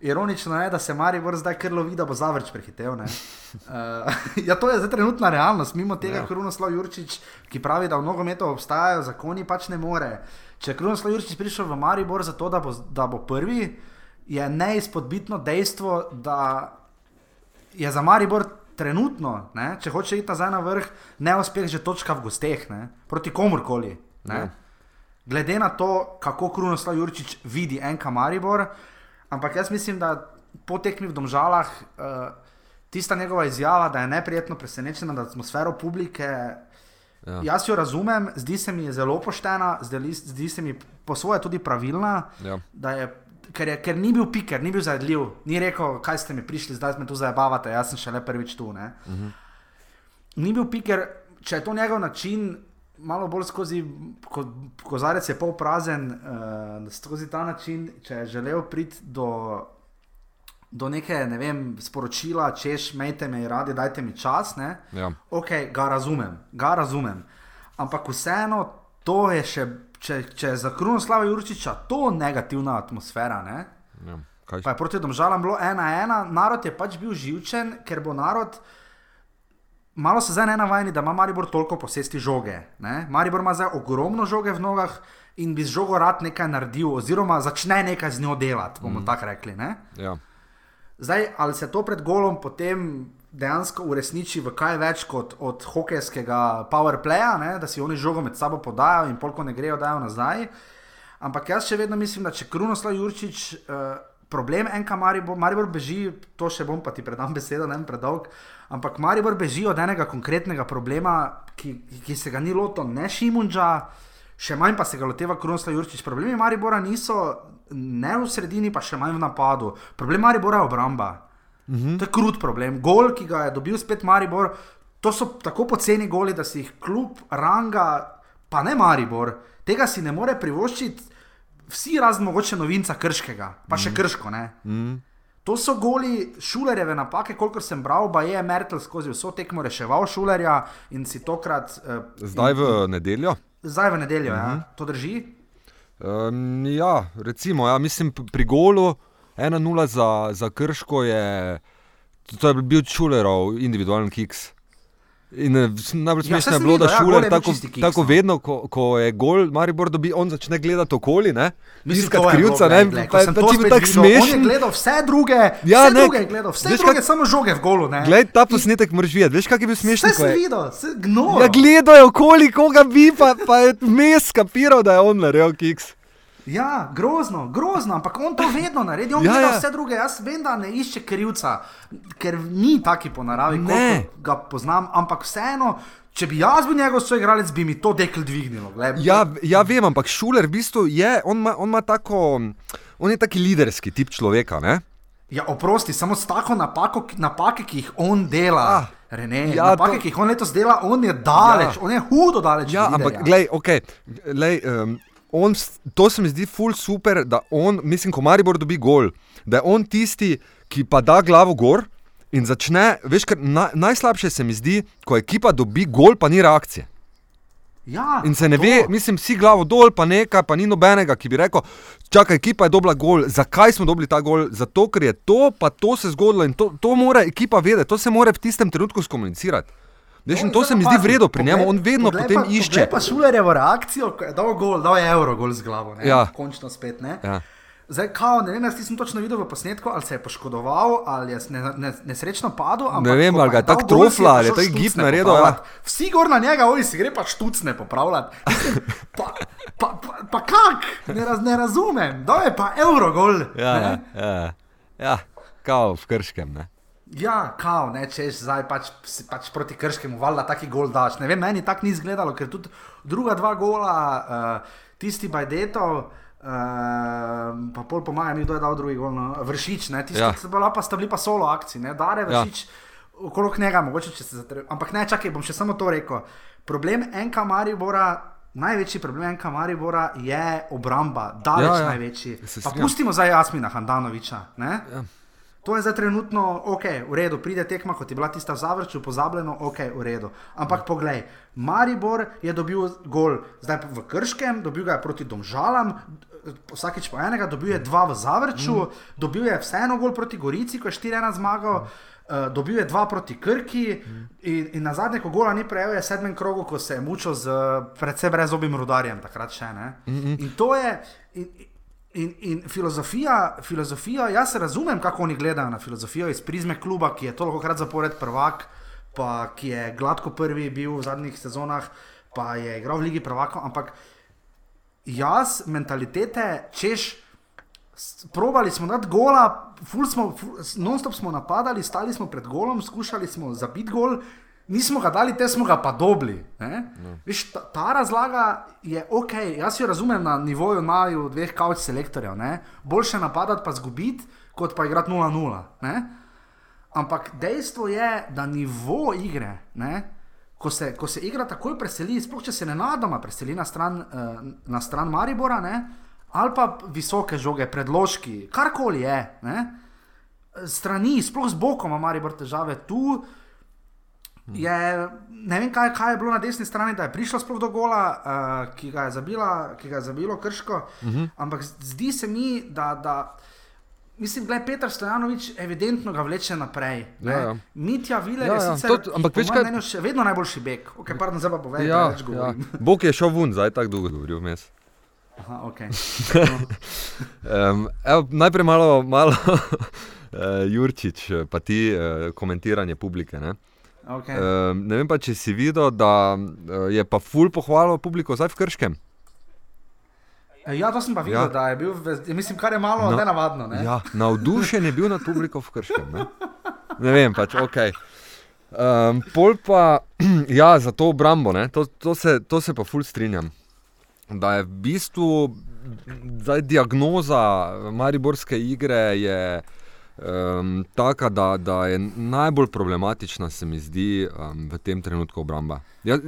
Ironično je, da se Maribor zdaj kar lovi, da bo zavrč prehitev. Uh, [laughs] ja, to je zdaj trenutna realnost, mimo tega, ja. Krunoslav Jurčič, ki pravi, da v nogometu obstajajo zakoni, pač ne more. Če je Krunoslav Jurčič prišel v Maribor zato, da bo, da bo prvi, je neizpodbitno dejstvo, da je za Maribor trenutno, ne, če hoče iti nazaj na vrh, neuspeh že točka v gosteh, ne, proti komorkoli. Ja. Glede na to, kako Krunoslav Jurčič vidi enka Maribor. Ampak jaz mislim, da po tekmi v Domžalah, uh, tista njegova izjava, da je neprijetno presenečena nad atmosfero publike. Ja. Jaz jo razumem, zdi se mi zelo poštena, zdi, zdi se mi po svoje tudi pravilna. Ja. Je, ker, je, ker ni bil piker, ni bil zajedljiv, ni rekel, kaj ste mi prišli, zdaj me tu zabavate, jaz sem šele prvič tu. Uh mhm. -huh. Ni bil piker, če je to njegov način, malo bolj skozi, ko, kozarec je pol prazen, uh, skozi ta način, če je želel priti do, do neke ne vem, sporočila, češ, mejte me, radi, dajte mi čas. Ja. Ok, ga razumem, ga razumem. Ampak vseeno, to je še, če, če je za Krunoslava Jurčiča to negativna atmosfera. Ja. Pa je proti domžalam bilo ena, ena, narod je pač bil živčen, ker bo narod malo se zdaj ne navajeni, da ima Maribor toliko posesti žoge. Ne? Maribor ima zdaj ogromno žoge v nogah in bi z žogo rad nekaj naredil, oziroma začne nekaj z njo delati, bomo mm. tako rekli. Ja. Zdaj, ali se to pred golom potem dejansko uresniči v kaj več kot od hokejskega powerplaya, da si oni žogo med sabo podajo in polko ne grejo, dajo nazaj. Ampak jaz še vedno mislim, da če Krunoslav Jurčič. Uh, problem enka Maribor, Maribor beži, to še bom pa ti predam besedo, ne vem predolg. Ampak Maribor beži od enega konkretnega problema, ki, ki se ga ni lotil, ne Šimunča, še manj pa se ga loteva Krunoslav Jurčič. Problemi Maribora niso ne v sredini, pa še manj v napadu. Problem Maribora je obramba. Mhm. To je krut problem. Gol, ki ga je dobil spet Maribor, to so tako poceni goli, da si jih kljub ranga, pa ne Maribor, tega si ne more privoščiti vsi razen mogoče novinca krškega, pa še mm. krško. Mm. To so goli šulerjeve napake, kolikor sem bral, pa je Merkel skozi vso tekmo reševal šulerja in si tokrat. Uh, zdaj v nedeljo? Zdaj v nedeljo, mm -hmm. ja. Mhm. to drži. Um, ja, recimo, ja, mislim, pri golu 1-0 za, za krško je, to je bil čulerov individualen kiks. In eh, najbolj ja, smešno ja, je bilo, da šuler ja, tako, kiks, tako no. vedno, ko, ko je gol, Maribor dobi, on začne gledati okoli. Mislim, da je krivca, ne vem, pa, pa, če bi tako smešno. On je gledal vse druge, ja, vse ne, druge je gledal, vse druge, kak, samo žoge v golu. Glej, ta posnetek moraš videti, veš, kak je bil smešen. Vse si videl, vse gno. Ja, gledajo okoli, koga bi, pa, pa je mes kapiral, da je on naredil kiks. Ja, grozno, grozno, ampak on to [laughs] vedno naredi, on ja, gleda ja. vse druge. Jaz vem, da ne išče krivca, ker ni taki po naravi, kot ga poznam, ampak vseeno. Če bi jaz bil njegov soigralec, bi mi to dekl dvignilo. Ja, ja, vem, ampak šuler v bistvu je, on ima, on ima tako, on je taki liderski tip človeka. Ne? Ja, oprosti, samo s tako napako, napake, ki jih on dela. Ah, Rene, ja, napake, to... ki jih on letos dela, on je daleč, ja. on je hudo daleč. Ja, ampak gledaj, okay, gledaj, um, on, to se mi zdi ful super, da on, mislim, ko Maribor dobi gol, da je on tisti, ki pa da glavo gor In začne, veš, kar na, najslabše se mi zdi, ko ekipa dobi gol, pa ni reakcije. Ja, In se ne to. ve, mislim, vsi glavo dol, pa nekaj, pa ni nobenega, ki bi rekel, čakaj, ekipa je dobila gol. Zakaj smo dobili ta gol? Zato, ker je to, pa to se zgodilo in to, to mora ekipa vedeti, to se mora v tistem trenutku skomunicirati. Veš, in to se mi zdi vredno pri njemu, on vedno Poglej potem pa, išče. pa šulerjevo reakcijo, ko je dal gol, dal je evro gol z glavo. Ne? Ja. Končno spet. Ne? Ja. Zdaj, kao, ne vem, jaz nisem točno videl v posnetku, ali se je poškodoval, ali je ne, ne, nesrečno padel. ampak vem, ko ali ga je tako trofla, ali je prišel tak gib naredil, ja. Vsi gor na njega, oj, si gre pa štucne popravljati. Mislim, Pa, pa, pa, pa kak, ne, raz, ne razumem, da je pa evro gol. Ja, ne? ja, ja, kao v krškem. Ne? Ja, kao, ne, češ zdaj pač, pač proti krškemu, valjda taki gol daš. Ne vem, meni tako ni izgledalo, ker tudi druga dva gola, uh, tisti Bajdetov, uh, pa pol pomaga mi, kdo je dal drugi gol, no, vršič, ne, tisti, Ja. ja. sta, pa, sta bili pa solo akciji, ne, dare Ja. vršič. Okrog njega, mogoče če se zatreba. Ampak ne, čakaj, bom še samo to rekel. Problem NK Maribora, največji problem NK Maribora je obramba, daleč Ja, ja, ja. ja. največji. Pa pustimo zdaj Jasmina Handanoviča. Ne? Ja. To je zdaj trenutno ok, v redu, pride tekma, kot je bila tista v Zavrču, pozabljeno, ok, v redu. Ampak poglej, Maribor je dobil gol, zdaj v Krškem, dobil ga je proti Domžalam, vsakeč po enega, dobil je dva v Zavrču, mm. dobil je vseeno gol proti Gorici, ko je 4-1 zmagal. Uh, dobil je dva proti Krki, in, in na zadnje, ko gola ni prejel, je sedmem krogu, ko se je mučil z predvsem brezobim rudarjem, takrat še ne. In to je. In, In, in filozofija, filozofija, jaz razumem, kako oni gledajo na filozofijo iz prizme kluba, ki je toliko krat zapored prvak, pa ki je gladko prvi bil v zadnjih sezonah, pa je igral v Ligi prvakov, ampak jaz, mentalitete, češ, probali smo dati gola, smo, ful, non-stop smo napadali, stali smo pred golom, skušali smo zabiti gol, nismo ga dali, te smo ga pa dobili. No. Viš, ta, ta razlaga je ok, jaz jo razumem na nivoju naju dveh kavč selektorjev. Ne? Boljše napadati pa zgubiti, kot pa igrati 0-0. ne. Ampak dejstvo je, da nivo igre, ne, ko, se, ko se igra takoj preseli, sploh če se ne nadoma preseli na stran, uh, na stran Maribora, ne, ali pa visoke žoge, predložki, karkoli je, ne, strani, sploh z bokom ima Maribor težave tu. Je, ne vem, kaj, kaj je bilo na desni strani, da je prišlo sploh do gola, uh, ki, ga je zabila, ki ga je zabilo krško. Uh -huh. Ampak zdi se mi, da. da Mislim, da je Petr Stojanovič evidentno ga vleče naprej. ne. Ja, ja. Mitja Viler Ja, je ja. sicer, To- ampak veš kaj- mnenju še vedno najboljši bek. Okay, pardon, zdaj pa povej, Ja, ja, več ja. govorim. Bog je šel ven, zdaj tako dolgo govoril vmes. Aha, okay. [laughs] Um, evo, najprej malo, malo uh, [laughs] Jurčič, pa ti uh, komentiranje publike. Ne? Okay. Um, ne vem pa, če si videl, da uh, je pa ful pohvalil publiko zdaj v Krškem. Ja, to sem pa videl, Ja. da je bil, v- mislim, kar je malo no, nenavadno. Ne? Ja, navdušen je bil nad publiko v Krškem. Ne, ne vem, pač ok. Um, pol pa, [clears throat] ja, za to obrambo, ne, to, to, se, to se pa ful strinjam. Da je v bistvu zdaj diagnoza Mariborske igre je um, taka, da, da je najbolj problematična, se mi zdi, um, v tem trenutku obramba. Ja,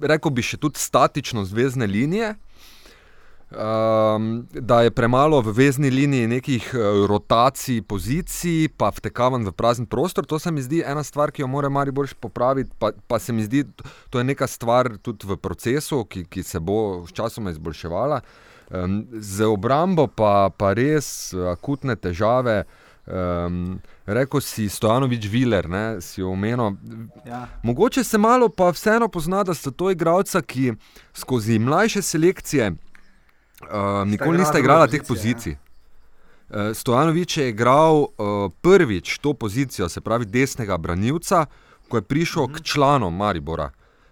rekel bi še tudi statično zvezdne linije. Um, da je premalo v vezni liniji nekih uh, rotacij, pozicij, pa vtekavanj v prazen prostor. To se mi zdi ena stvar, ki jo mora Maribor še popraviti. Pa, pa se mi zdi, to je neka stvar tudi v procesu, ki, ki se bo sčasoma izboljševala. Um, z obrambo pa, pa res uh, akutne težave. Um, Rekl si Stojanovič Viler, ne, si omenil. Ja. Mogoče se malo pa vseeno pozna, da sta to igralca, ki skozi mlajše selekcije uh, nikoli nista igrala teh ja. pozicij. Uh, Stojanovič je igral uh, prvič to pozicijo, se pravi desnega branilca, ko je prišel Mhm. k članom Maribora.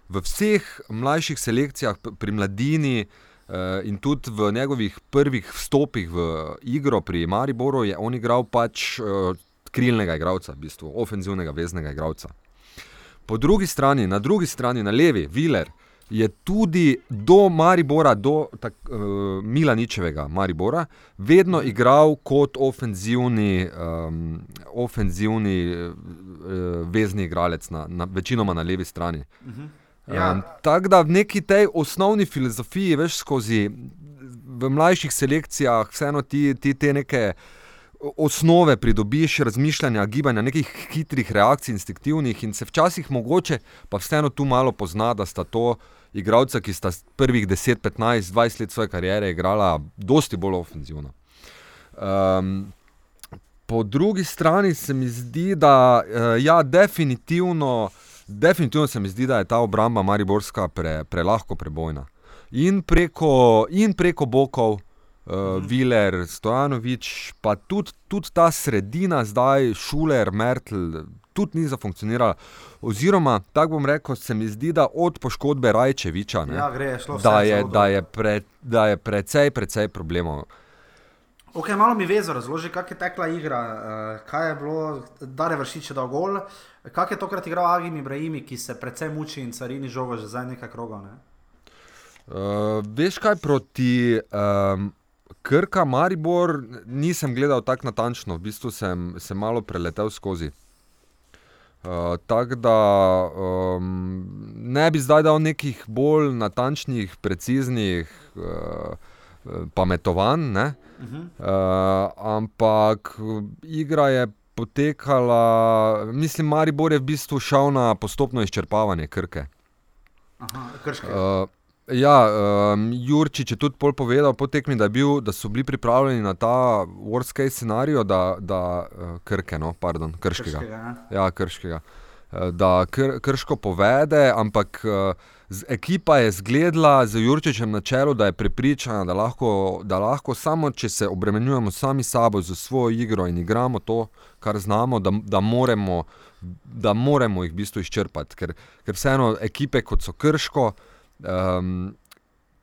V vseh mlajših selekcijah, pri mladini uh, in tudi v njegovih prvih vstopih v igro pri Mariboru, je on igral pač uh, krilnega igralca, v bistvu ofenzivnega veznega igralca. Po drugi strani, na drugi strani, na levi, Viler je tudi do Maribora, do tak, uh, Milaničevega Maribora, vedno igral kot ofenzivni, um, ofenzivni uh, vezni igralec, na, na, večinoma na levi strani. Ja. Um, Tako da v neki tej osnovni filozofiji, veš, skozi v mlajših selekcijah, vseeno ti, ti te neke osnove pridobiš razmišljanja, gibanja, nekih hitrih reakcij, instinktivnih in se včasih mogoče pa vseeno tu malo pozna, da sta to igralca, ki sta prvih 10, 15, 20 let svoje kariere igrala, dosti bolj ofenzivno. Um, po drugi strani se mi zdi, da uh, ja, definitivno, definitivno se mi zdi, da je ta obramba Mariborska pre, prelahko prebojna. In preko, in preko bokov, uh, mhm. Viler, Stojanovič, pa tudi, tudi ta sredina, zdaj Šuler, Mertl, tudi ni zafunkcionirala. Oziroma, tako bom rekel, se mi zdi, da od poškodbe Rajčeviča, ne, ja, gre, da, je, da, je pre, da je precej, precej problemov. Okay, malo mi vezo razloži, kako je tekla igra, uh, kaj je bilo, da je vršič dal gol, kako je tokrat igral Agim Ibrahimi, ki se precej muči in carini žogo že za nekaj krogov. Ne? Uh, veš kaj proti um, Krka, Maribor, nisem gledal tako natančno, v bistvu sem se malo preletel skozi. Uh, tako da um, ne bi zdaj dal nekih bolj natančnih, preciznih uh, pametovanj, uh, uh, ampak igra je potekala, mislim, Maribor je v bistvu šel na postopno izčrpavanje krke. Aha, krške. Uh, Ja, um, Jurčič je tudi povedal, po tekmi, da, bil, da so bili pripravljeni na ta worst case scenarij, da, da uh, krke, no, pardon, krškega. krškega ja, krškega. Uh, da kr, krško povede, ampak uh, ekipa je zgledala z Jurčičem na čelu, da je prepričana, da lahko, da lahko samo, če se obremenjujemo sami sabo z svojo igro in igramo to, kar znamo, da, da, moremo, da moremo jih v bistvu izčrpati. Ker, ker vseeno ekipe kot so krško um,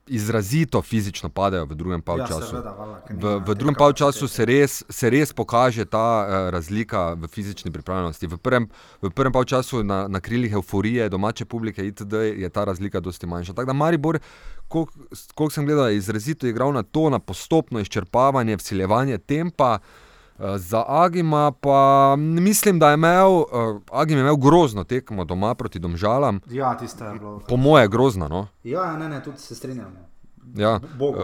izrazito fizično padajo v drugem polčasu. Ja, v, v drugem polčasu se, se res pokaže ta uh, razlika v fizični pripravljenosti. V prvem, v prvem polčasu na, na krilih euforije, domače publike itd. je ta razlika dosti manjša. Tako da Maribor, koliko sem gledal, je izrazito igral na to, na postopno izčrpavanje, vsiljevanje tempa. Eh, za Agima pa mislim, da je imel, uh, Agim je imel grozno tekmo doma proti Domžalam. Ja, tiste je bilo. Po moje grozno. No? Ja, ne, ne, tudi se strinjam. Ja,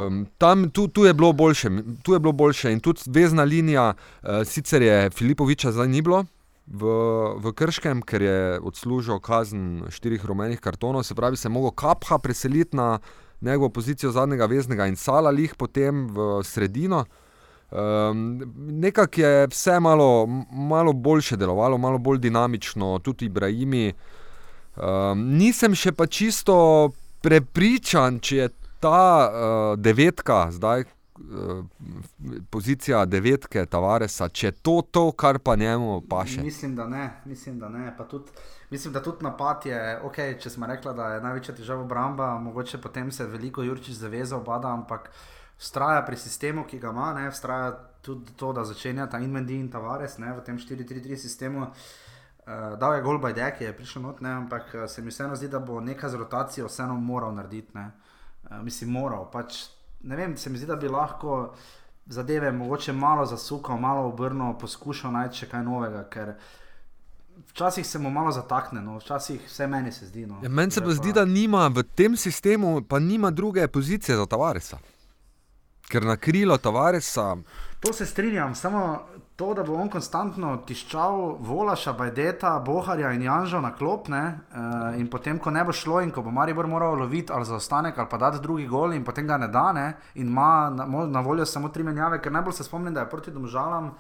um, tam, tu, tu, je boljše, tu je bilo boljše in tudi vezna linija, uh, sicer je Filipoviča zdaj ni bilo v, v Krškem, ker je odslužil kazen štirih rumenih kartonov, se pravi, se je mogel Kapha preseliti na njegovo pozicijo zadnjega veznega in Sala lih potem v sredino. Um, Nekako je vse malo, malo boljše delovalo, malo bolj dinamično, tudi Ibrahimi. Um, nisem še pa čisto prepričan, če je ta uh, devetka, zdaj uh, pozicija devetke Tavaresa, če je to to, kar pa njemu paše. Mislim, da ne. Mislim, da, ne. Tudi, mislim, da tudi napad je, okay, če smo rekli, da je največja težava obramba, mogoče potem se veliko Jurčič zavezal, obada, ampak vztraja pri sistemu, ki ga ima, ne, vztraja tudi to, da začenja ta Invendi in Tavares ne, v tem 4-3-3 sistemu. Uh, dal je gol Bajde, ki je prišel not, ne, ampak uh, se mi vseeno zdi, da bo nekaj z rotacijo vseeno moral narediti. Ne. Uh, mislim, moral. Pač, ne vem, se mi zdi, da bi lahko zadeve mogoče malo zasukal, malo obrnil, poskušal najti še kaj novega. Včasih se mu malo zatakne, no. včasih vse meni se zdi. No. Ja, meni se pa zdi, da nima v tem sistemu, pa nima druge pozicije za Tavaresa ker na krilo Tavaresa. To se strinjam, samo to, da bo on konstantno tiščal Volaša, Bajdeta, Boharja in Janžo na klopne. Uh, in potem, ko ne bo šlo in ko bo Maribor moral loviti ali zaostanek ali pa dati drugi gol in potem ga ne dane in ima na, na voljo samo tri menjave, ker najbolj se spomnim, da je proti domžalam.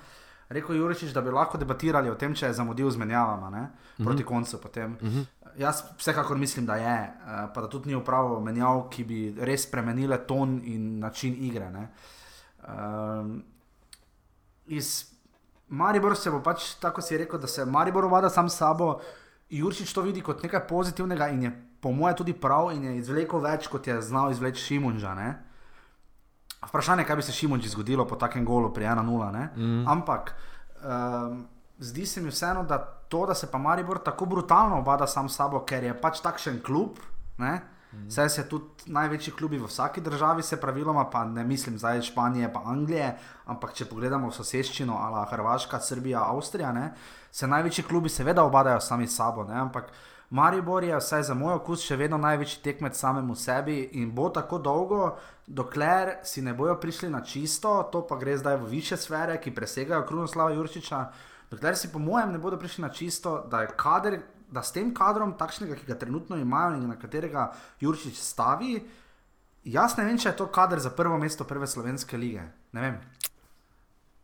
Rekel je Juričič, da bi lahko debatirali o tem, če je zamudil z menjavama ne? proti mhm. -huh. koncu. Uh mhm. -huh jaz vsekakor mislim, da je, uh, pa da tudi ni upravo menjav, ki bi res spremenile ton in način igre. Uh, iz Maribor se bo pač tako si rekel, da se Maribor vada sam sabo. Jurčič to vidi kot nekaj pozitivnega in je po mojem tudi prav in je izvlekel več, kot je znal izvleči Šimunža. Ne? Vprašanje je, kaj bi se Šimunži zgodilo po takem golu pri 1-0. Mm. Ampak um, zdi se mi vseeno, da to, da se pa Maribor tako brutalno obada sam s sabo, ker je pač takšen klub. Ne? Vse se tudi največji klubi v vsaki državi, se praviloma, pa ne mislim zdaj Španije, pa Anglije, ampak če pogledamo soseščino, ali Hrvaška, Srbija, Avstrija, ne, se največji klubi seveda obadajo sami s sabo. Ne, ampak Maribor je, vsaj za moj okus, še vedno največji tekmec samemu sebi in bo tako dolgo, dokler si ne bojo prišli na čisto, to pa gre zdaj v više sfere, ki presegajo Krunoslava Jurčiča. Dokler si, po mojem, ne bodo prišli na čisto, da je kader, da s tem kadrom, takšnega, ki ga trenutno imajo in na katerega Jurčič stavi, jaz ne vem, če je to kader za prvo mesto prve slovenske lige. Ne vem.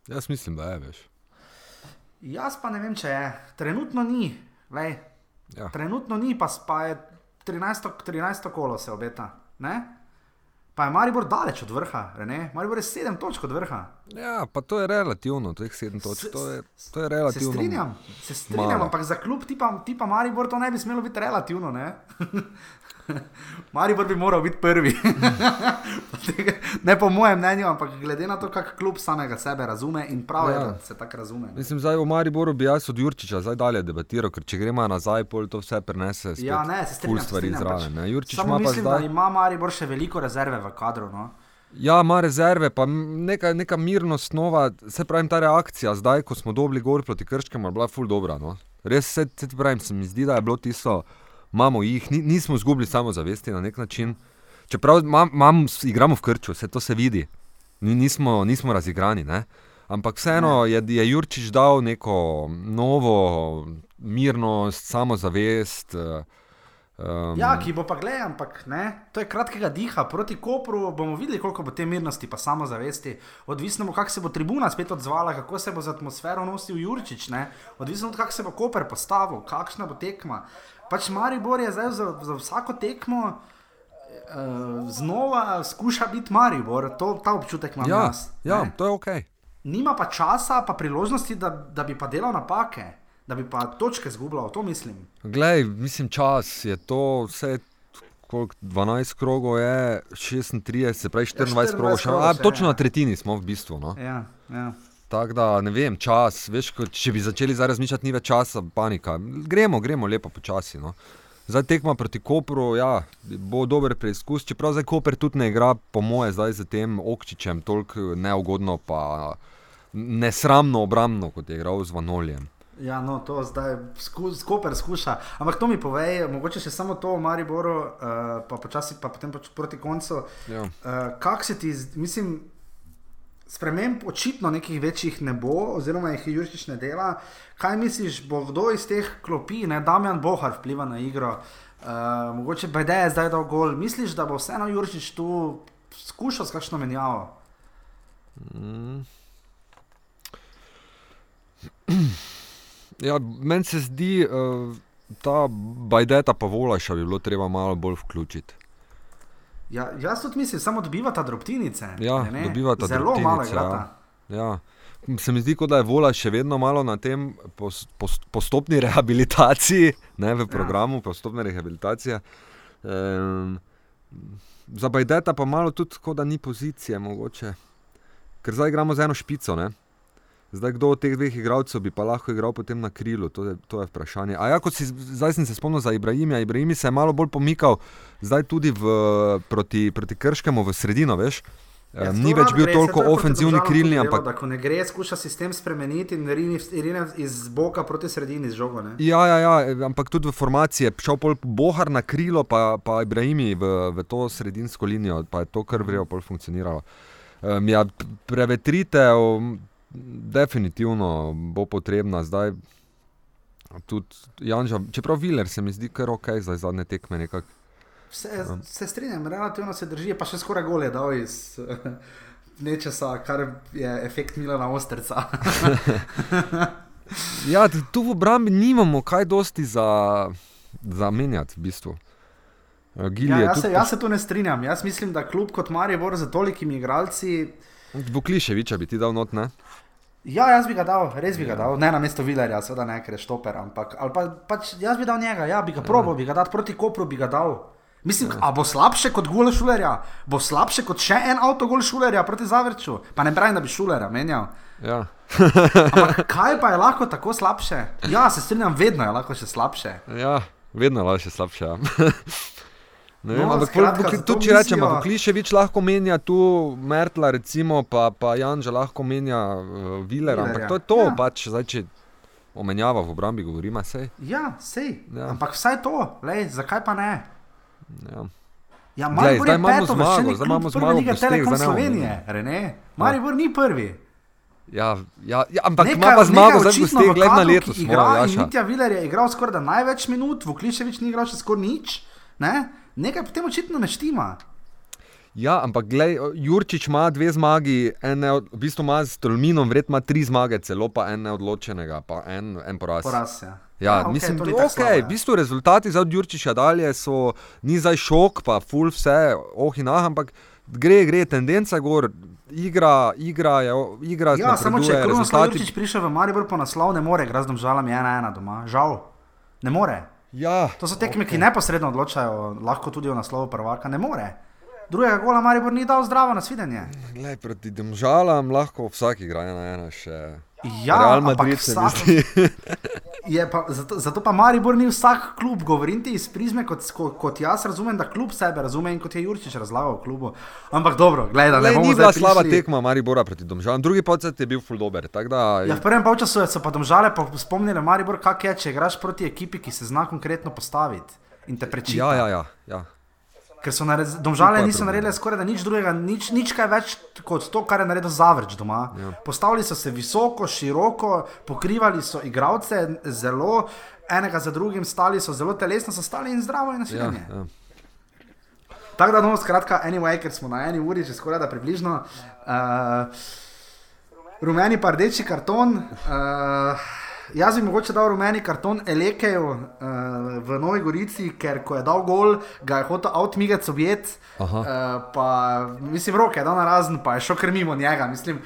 Jaz mislim, da je veš. Jaz pa ne vem, če je. Trenutno ni. Lej, Ja. Trenutno ni, pa, pa je 13, 13 kolo se obeta. Ne? Pa je Maribor daleč od vrha, ne? Maribor je 7 točk od vrha. Ja, pa to je relativno, teh sedem točk. To je, to je Se relativno. strinjam, se strinjam, malo. ampak za klub tipa, tipa Maribor to ne bi smelo biti relativno. [laughs] [laughs] Maribor bi moral biti prvi. [laughs] Ne po mojem mnenju, ampak glede na to, kako klub samega sebe razume in prav je, Ja. da se tako razume. ne. Mislim, zdaj v Mariboru bi jaz od Jurčiča zdaj dalje debatiral, ker če gremo nazaj, pol to vse prenese. Ja, ne, se strinjam. stvari zraven. pač. Jurčič ima pa mislim, zdaj. da ima Maribor še veliko rezerve v kadru. No? Ja, ima rezerve, pa neka, neka mirnost nova, se pravi, ta reakcija zdaj, ko smo dobili gor proti Krškemu, je bila ful dobra. No? Res se, se ti pravim, se mi zdi, da je bilo tisto, imamo jih, ni, nismo izgubili samozavesti na nek način. Čeprav mam, mam, igramo v Krču, vse to se vidi, Ni, nismo, nismo razigrani. Ne? Ampak vseeno je, je Jurčič dal neko novo mirnost, samozavest. eh, Um, Ja, ki bo pa gledal, ampak ne, to je kratkega diha. Proti Kopru bomo videli, koliko bo te mirnosti, pa samozavesti. Odvisno bo, kako se bo tribuna spet odzvala, kako se bo z atmosfero nosil Jurčič, ne? odvisno od kako se bo Koper postavil, kakšna bo tekma. Pač Maribor je zdaj za, za vsako tekmo uh, znova skuša biti Maribor, to, ta občutek imam ja, jaz. ja, ne. to je ok. Nima pa časa, pa priložnosti, da, da bi pa delal napake, da bi pa točke zgubljal, to mislim. Glej, mislim, čas je to vse. Koliko, 12 krogov je, 36, se pravi 24, 24 krogov, še, a, točno ja. na tretjini smo v bistvu. No. Ja, ja. Tako da ne vem, čas, veš, ko, če bi začeli zdaj razmišljati, ni več časa, panika. Gremo, gremo lepo počasi. No. Zdaj tekma proti Kopru, ja, bo dober preizkus, čeprav zdaj Koper tudi ne igra, po moje, zdaj z tem Okčičem, toliko neugodno, pa nesramno obrambno, kot je igral z Vanoljem. Ja, no, to zdaj sku, skoper skuša. Ampak to mi povej, mogoče še samo to v Mariboru, uh, pa počasi, pa potem pač proti koncu. Ja. Uh, Kak se ti, mislim, sprememb očitno nekih večjih ne bo, oziroma jih Jurčič ne dela. Kaj misliš, bo kdo iz teh klopi, ne Damjan Bohar vpliva na igro? Uh, mogoče BD je zdaj dal gol. Misliš, da bo vseeno Jurčič tu skušal s kakšno menjavo? Mm. [clears throat] Ja, meni se zdi, uh, ta bajdeta pa volaša bi bilo treba malo bolj vključiti. Ja, jaz tudi mislim, samo dobivata drobtinice. Ja, ne, ne? dobivata Zelo malo drobtinice, igrata. Ja. Se mi zdi, da je vola še vedno malo na tem pos, pos, postopni [laughs] rehabilitaciji, ne v programu ja. postopne rehabilitacije. Um, za Bajdeta pa malo tudi, da ni pozicije, mogoče. Ker zdaj igramo z eno špico. Ne? Zdaj, kdo od teh dveh igralcev bi pa lahko igral potem na krilu, to je, to je vprašanje. A ja, kot si, zdaj sem se spomnil za Ibrahima. Ibrahim se je malo bolj pomikal, zdaj tudi v, proti, proti Krškemu v sredino, veš. Ja, ni več bil gre, toliko to ofenzivni krilni, ampak da ko ne gre, skuša sistem spremeniti in rine, rine iz boka proti sredini z žogo. Ne? Ja, ja, ja, ampak tudi v formaciji je šel pol Bohar na krilo, pa, pa Ibrahimi v, v to sredinsko linijo, pa je to kar vrejo pol funkcioniralo. Um, ja, prevetritev definitivno bo potrebna zdaj. Tudi Janža, čeprav Viler se mi zdi kar ok za zadnje tekme nekako. Se, se strinjam, relativno se drži, pa še skoraj gol je dal iz [laughs] nečesa, kar je efekt Milana Osterca. [laughs] Ja, tu v obrambi nimamo kaj dosti za, za menjati v bistvu. Gili ja, je jaz, se, jaz se tu ne strinjam. Jaz mislim, da kljub kot Maribor z tolikimi igralci. Vukliševiča bi ti dal not, ne? Ja, jaz bi ga dal, res bi ga dal, ne na mesto Vilerja, seveda ne, ker je štoper, ampak pa, pač jaz bi dal njega, ja, bi ga probo, bi ga dal proti Kopru, bi ga dal. Mislim, a bo slabše kot gol šulerja, bo slabše kot še en avto gol šulerja proti Zavrču. Pa ne pravim, da bi šulerja menjal. Ja. Ampak [laughs] kaj pa je lahko tako slabše? Ja, se strinjam, vedno je lahko še slabše. Ja, vedno je še slabše. Ja. [laughs] Ne vem, No, ampak skratka, tudi to če rečemo, misijo- Vukliševič lahko menja tu Mertla, recimo, pa, pa Janža lahko menja uh, Viler, ampak to je to, ja. ja. pač, zdaj, če, omenjava v obrambi, govorimo vse. Ja, sej. Ja. Ampak vsaj to, lej, zakaj pa ne? Ja. Ja, Glej, zdaj imamo peto, zmago, zdaj imamo zmago po steh, Telekom zdaj ne bomo Slovenije, Rene. Maribor ni prvi. Ja, ja, ja, ampak ima pa zmago, zdaj očitno gosti v gled na kadru, ki letos. Igra, mora, in Jaša. Mitja Viler je igral skoraj da največ minut, Vukličevič ni igral še skoraj nič. Ne? Nekaj potem očitno ne štima. Ja, ampak glej, Jurčič ima dve zmagi, ene, od- v bistvu ima s Tolminom, verjetno ima tri zmage, celo pa en neodločenega, pa en, en poraz. Poraz, ja. Ja, okej, mislim, to da je okay, slabo, ja. v bistvu rezultati za Jurčiča dalje so, ni zdaj šok, pa full vse, oh in ah, ampak gre, gre, tendenca gor, igra, igra, je, igra Ja, samo če je Krunoslav rezultati- Jurčič prišel v Maribor po naslov, ne more igrati z domžalami 1-1 doma. Žal, ne more. Ja, To so tekme, okay. ki neposredno odločajo, lahko tudi o naslovu prvaka, ne more. Drugega gola Maribor ni dal zdravo na svidenje. glej, proti domžalam lahko vsak igra ena ena še. Ja, Real Madrid se mi zdi. [laughs] Pa, zato, zato pa Maribor ni vsak klub, govorim ti iz prizme, kot, kot, kot jaz razumem, da klub sebe razume in kot je Jurčič razlagal v klubu. Ampak dobro, gledaj, ne bomo ni bila zdaj slaba prišli- tekma Maribora proti domžalam, drugi podstat je bil full dober. Da, Ja, v prvem polčasu so pa domžale pa spomnili Maribor, kak je, če igraš proti ekipi, ki se zna konkretno postaviti in te prečita. ja, ja, ja, ja. Ker so nared, domžale niso naredile skoraj da nič drugega, nič, nič kaj več kot to, kar je naredil Zavrč doma. Ja. Postavili so se visoko, široko, pokrivali so igralce zelo, enega za drugim, stali so zelo telesno, so stali in zdravo in Ja, nasvidenje. ja. Tako da, no, skratka, anyway, ker smo na eni uri, že skoraj da približno. Uh, rumeni pa rdeči karton. Uh, jaz bi mogoče dal rumeni karton Elekeju uh, v Novi Gorici, ker ko je dal gol, ga je hotel objet. Aha. Uh, pa mislim, roke je dal na razen, pa je šel kar mimo njega. Mislim,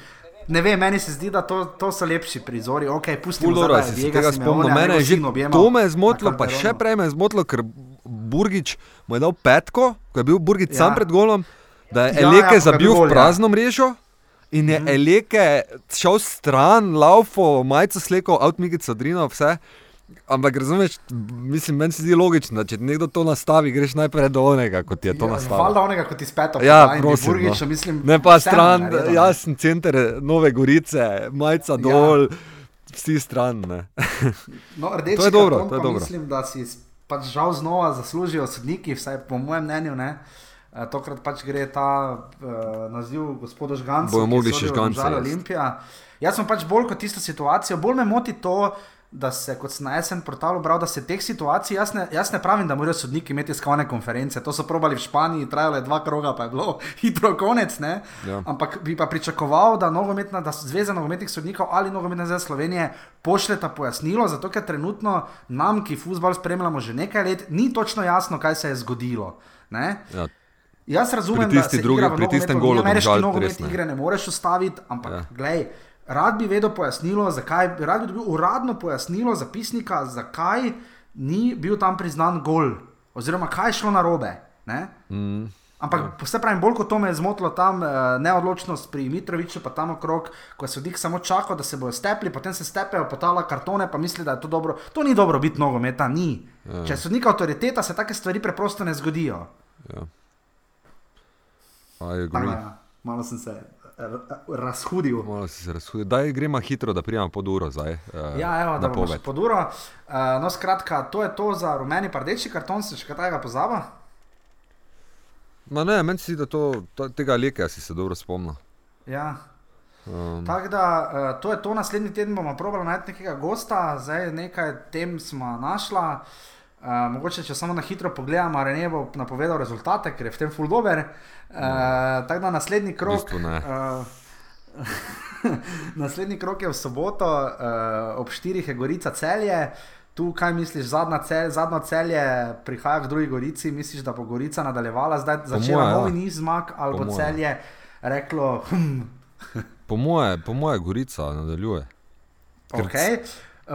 Ne vem, meni se zdi, da to, to so lepši prizori. Okay, pustimo si se Diega tega spomnil. Mene je že objemal to me je zmotilo, pa še prej me je zmotilo, ker Burgič mu je dal petko, ko je bil Burgič Ja. sam pred golom, da je Ja, ja, Eleke ko je zabil v ja. prazno mrežo. In je Eleke šel stran, laufo, majico slekel, avtmigico, drino, vse. Ampak razumeš, mislim, meni se zdi logično, da če nekdo to nastavi, greš najprej do onega, kot je to Ja, nastavil. Valjda onega, kot ti spet Ja, prosim, no. mislim, Ne pa stran, naredil, jasen center Nove Gorice, majica dol, vsi stran. [laughs] No, rdeči To je dobro, to je dobro. Mislim, da si pač žal znova zaslužijo sodniki, vsaj po mojem mnenju. Ne. Eh, Tokrat pač gre ta uh, naziv gospodu Žgancu. Bojo mogli še Žganca jesti. Olimpija. Jaz sem pač bolj kot tisto situacijo, bolj me moti to, da se, kot sem na SN portalu bral, da se teh situacij, jaz ne, jaz ne pravim, da morajo sodniki imeti skalne konference. To so probali v Španiji, trajalo je dva kroga, pa je bilo [laughs] hitro konec. Ne? Ja. Ampak bi pa pričakoval, da, nogometna, da Zveza nogometnih sodnikov ali nogometna zveza Slovenije pošljeta pojasnilo, zato ker trenutno nam, ki futbol spremljamo že nekaj let, ni točno jasno, kaj se je zgodilo. Ne? Ja, Jaz razumem, Pri da tisti se drugi- pri tistem golu ni ameriški nogomet igre ne moreš ustaviti, ampak Ja. glej, rad bi vedel pojasnilo, zakaj, rad bi dobil uradno pojasnilo zapisnika, zakaj ni bil tam priznan gol, oziroma kaj je šlo narobe. Ne? mm, Ampak ja. vse pravim, bolj kot to me je zmotilo tam uh, neodločnost pri Mitroviču, pa tam okrog, ko je sodnik samo čakal, da se bojo stepli, potem se stepejo, potala kartone, pa misli, da je to dobro. To ni dobro biti nogometa, ni. Ja. Če je sodnik avtoriteta, se take stvari preprosto ne zgodijo. ja. Tako, agree. ja. Malo sem se eh, razhudil. Malo si se razhudil. Daj, gremo hitro, da prijemo pod uro zdaj. Uh, Ja, evo, da bomo pod uro. Uh, no, skratka, to je to za rumeni pa rdeči karton, se še kaj tega pozaba. Ma ne, meni se zdi, da to, to, tega leka si se dobro spomnil. Ja. Um, Tako da uh, to je to, naslednji teden bomo probali najti nekega gosta, zdaj nekaj tem smo našla. Uh, mogoče, če samo na hitro pogledamo, Rene bo napovedal rezultate, ker je v tem full dober. Uh, tako da naslednji krok. bistvu ne. Uh, [laughs] naslednji krok je v soboto, uh, ob 4 je Gorica celje. Tu, kaj misliš, zadnja cel, zadnjo celje prihaja k drugi Gorici, misliš, da bo Gorica nadaljevala, zdaj začela moje, ja. novi niz zmag, ali bo celje reklo, hm, po, moje, po moje Gorica nadaljuje. Ker Okay.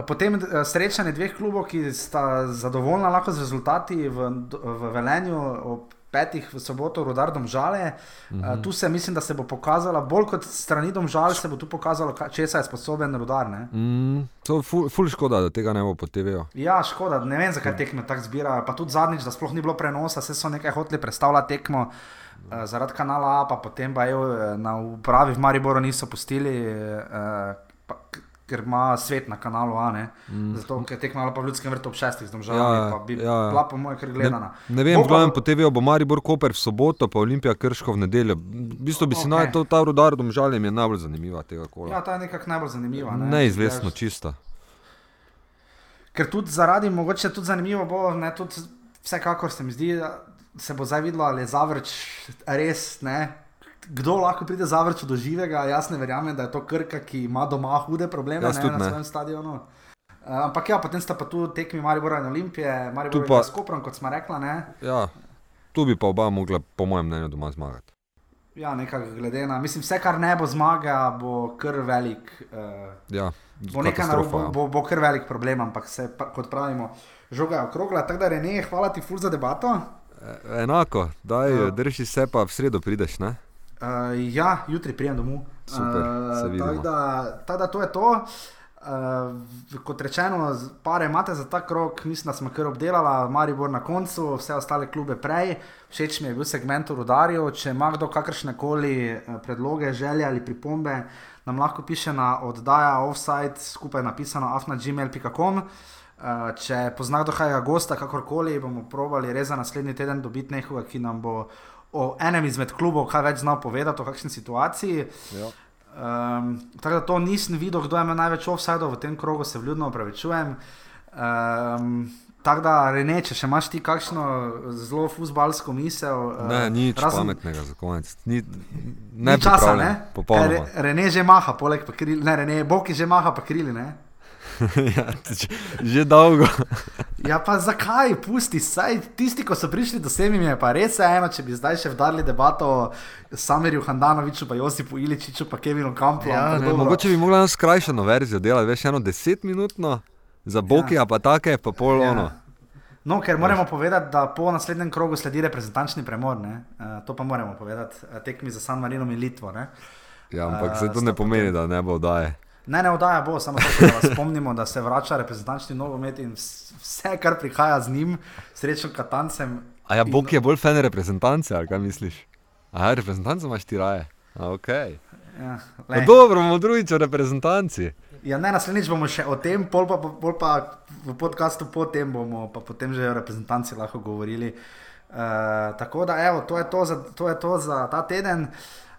Potem srečanje dveh klubov, ki sta zadovoljna lahko z rezultati v, v Velenju ob petih v soboto, Rudar Domžale. Mm Mhm. -hmm. Tu se mislim, da se bo pokazala, bolj kot strani Domžal, se bo tu pokazalo, ka- česa je sposoben Rudar. Ne? Mm, to je ful, ful škoda, da tega ne bo po TV-ju. Ja, škoda, ne vem, zakaj tekme tako zbirajo. Pa tudi zadnjič, da sploh ni bilo prenosa, se so nekaj hoteli predstavljati tekmo. Uh, zaradi kanala A, pa potem pa jo na upravi v Mariboru niso pustili. Uh, pa, ker ima svet na kanalu A. Mm. Zato, ker tekmo pa v ljudskem vrtu ob šestih, znam že Ja, pa bi ja, ja. bila po mojem, ker gledana. Ne vem, Bo v pa- glavnem po TV-ju bo Maribor Koper v soboto, pa Olimpija Krško v nedeljo. V bistvu bi si okay. naj, to, ta rudar domžalje mi je najbolj zanimiva tega kola. Ja, ta je nekako najbolj zanimiva. Ne? Neizvestno Veš, čista. Ker tudi zaradi, mogoče tudi zanimivo bo, ne, tudi vsekakor se mi zdi, se bo zdaj videlo, ali je zavrč res, ne. Kdo lahko pride zavrču do živega, jaz ne verjamem, da je to krka, ki ima doma hude probleme ne, na ne. svojem stadionu. Uh, ampak ja, potem sta pa tu tekmi Maribora in Olimpije, Maribor pa- s Koprom, kot smo rekla, ne. Ja, tu bi pa oba mogla, po mojem mnenju, doma zmagati. Ja, nekako glede na, mislim, vse, kar ne bo zmaga, bo kar velik. Uh, Ja, bo, nekaj narobe, bo, ja. bo, bo kar velik problem, ampak se, kot pravimo, žoga je okrogla. Tako da, Rene, hvala ti ful za debato. E, Enako, daj, Ja. drži se pa v sredo prideš, ne? Uh, ja, jutri prijem domov. Super, vidimo. Tako da, tak da to je to. Uh, kot rečeno, pare imate za ta krok, mislim, da smo kar obdelali, Maribor na koncu, vse ostale klube prej. Všeč mi je bil segment v Rudarju. Če ima kdo kakršne koli eh, predloge, želje ali pripombe, nam lahko piše na oddaja offside, skupaj napisano afna.gmail.com. Uh, če pozna kdo kakega gosta, kakorkoli, bomo probali res za naslednji teden dobiti nekoga, ki nam bo o enem izmed klubov kaj več znal povedati o kakšni situaciji. Ja. Um, tako da to nisem videl, kdo je imel največ offsajdov v tem krogu, se vljudno opravičujem. Um, tako da, Rene, če še imaš ti kakšno zelo fuzbalsko misel. uh, Ne, nič razen- pametnega za konec. Ni, ne Ni časa, ne? Popolnoma. Re, Rene že maha, poleg pa krili, ne, Rene, Boki že maha, pa krili, ne. [laughs] ja, že, dolgo. [laughs] Ja, pa zakaj, pusti, saj tisti, ko so prišli do sem, jim je pa res eno, če bi zdaj še vdarili debato o Samerju Handanoviču, pa Josipu Iličiču, pa Kevinu Kampu. Ja, ne, mogoče bi mogla skrajšano verzijo delati, veš, eno desetminutno, za Bokija pa take, pa pol Ja. ono. No, ker moramo povedati, da po naslednjem krogu sledi reprezentančni premor. Uh, to pa moramo povedati, eh, tekmi za San Marino in Litvo. Ne, Ja, ampak A, se to ne pomeni, potem- da ne bo daje. Ne, ne oddaja bo, samo to, da vas spomnimo, da se vrača reprezentančni nogomet in vs- vse, kar prihaja z njim, srečno Katancem. A ja, in- Bok je bolj fan reprezentance, ali kaj misliš? Aha, reprezentance imaš ti raje. A, okay. Ja, No, dobro, bomo drugič o reprezentanci. ja, ne, naslednjič bomo še o tem, pol pa, pol pa v podkastu potem bomo pa potem že o reprezentanci lahko govorili. Uh, tako da, evo, to je to za, to je to za ta teden.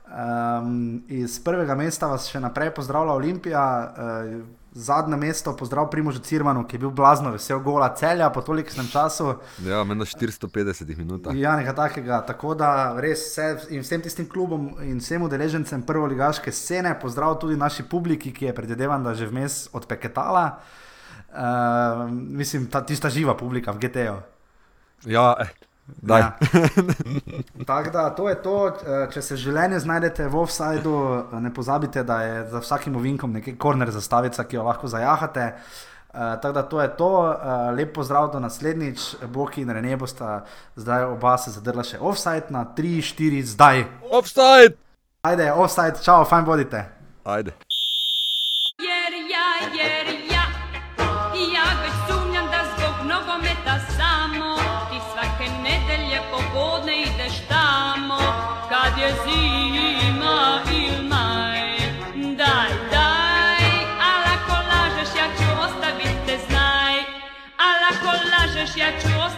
Um, iz prvega mesta vas še naprej pozdravlja Olimpija, uh, zadnje mesto pozdrav Primožu Cirmanu, ki je bil blazno vesel gola celja po tolikšnem času. Ja, meni na 450 minutah. Ja, nekaj takega. Tako da res vse, vsem tistim klubom in vsem udeležencem prvoligaške scene, pozdrav tudi naši publiki, ki je predvidevam, da že vmes odpeketala. Uh, mislim, ta tista živa publika v GT-ju. Ja, eh. Ja. [laughs] Tako da, to je to. Eh, Če se v življenju znajdete v offsajdu, eh, ne pozabite, da je za vsakim ovinkom nekaj korner zastavica, ki jo lahko zajahate. Uh, tako da to je to, uh, lep pozdrav do naslednjič, Boki in Rene bosta zdaj oba se zadrla še offside na 3, 4, zdaj. Offside! Ajde, offside, čau, fajn bodite. Ajde. Jer ja, jer się cios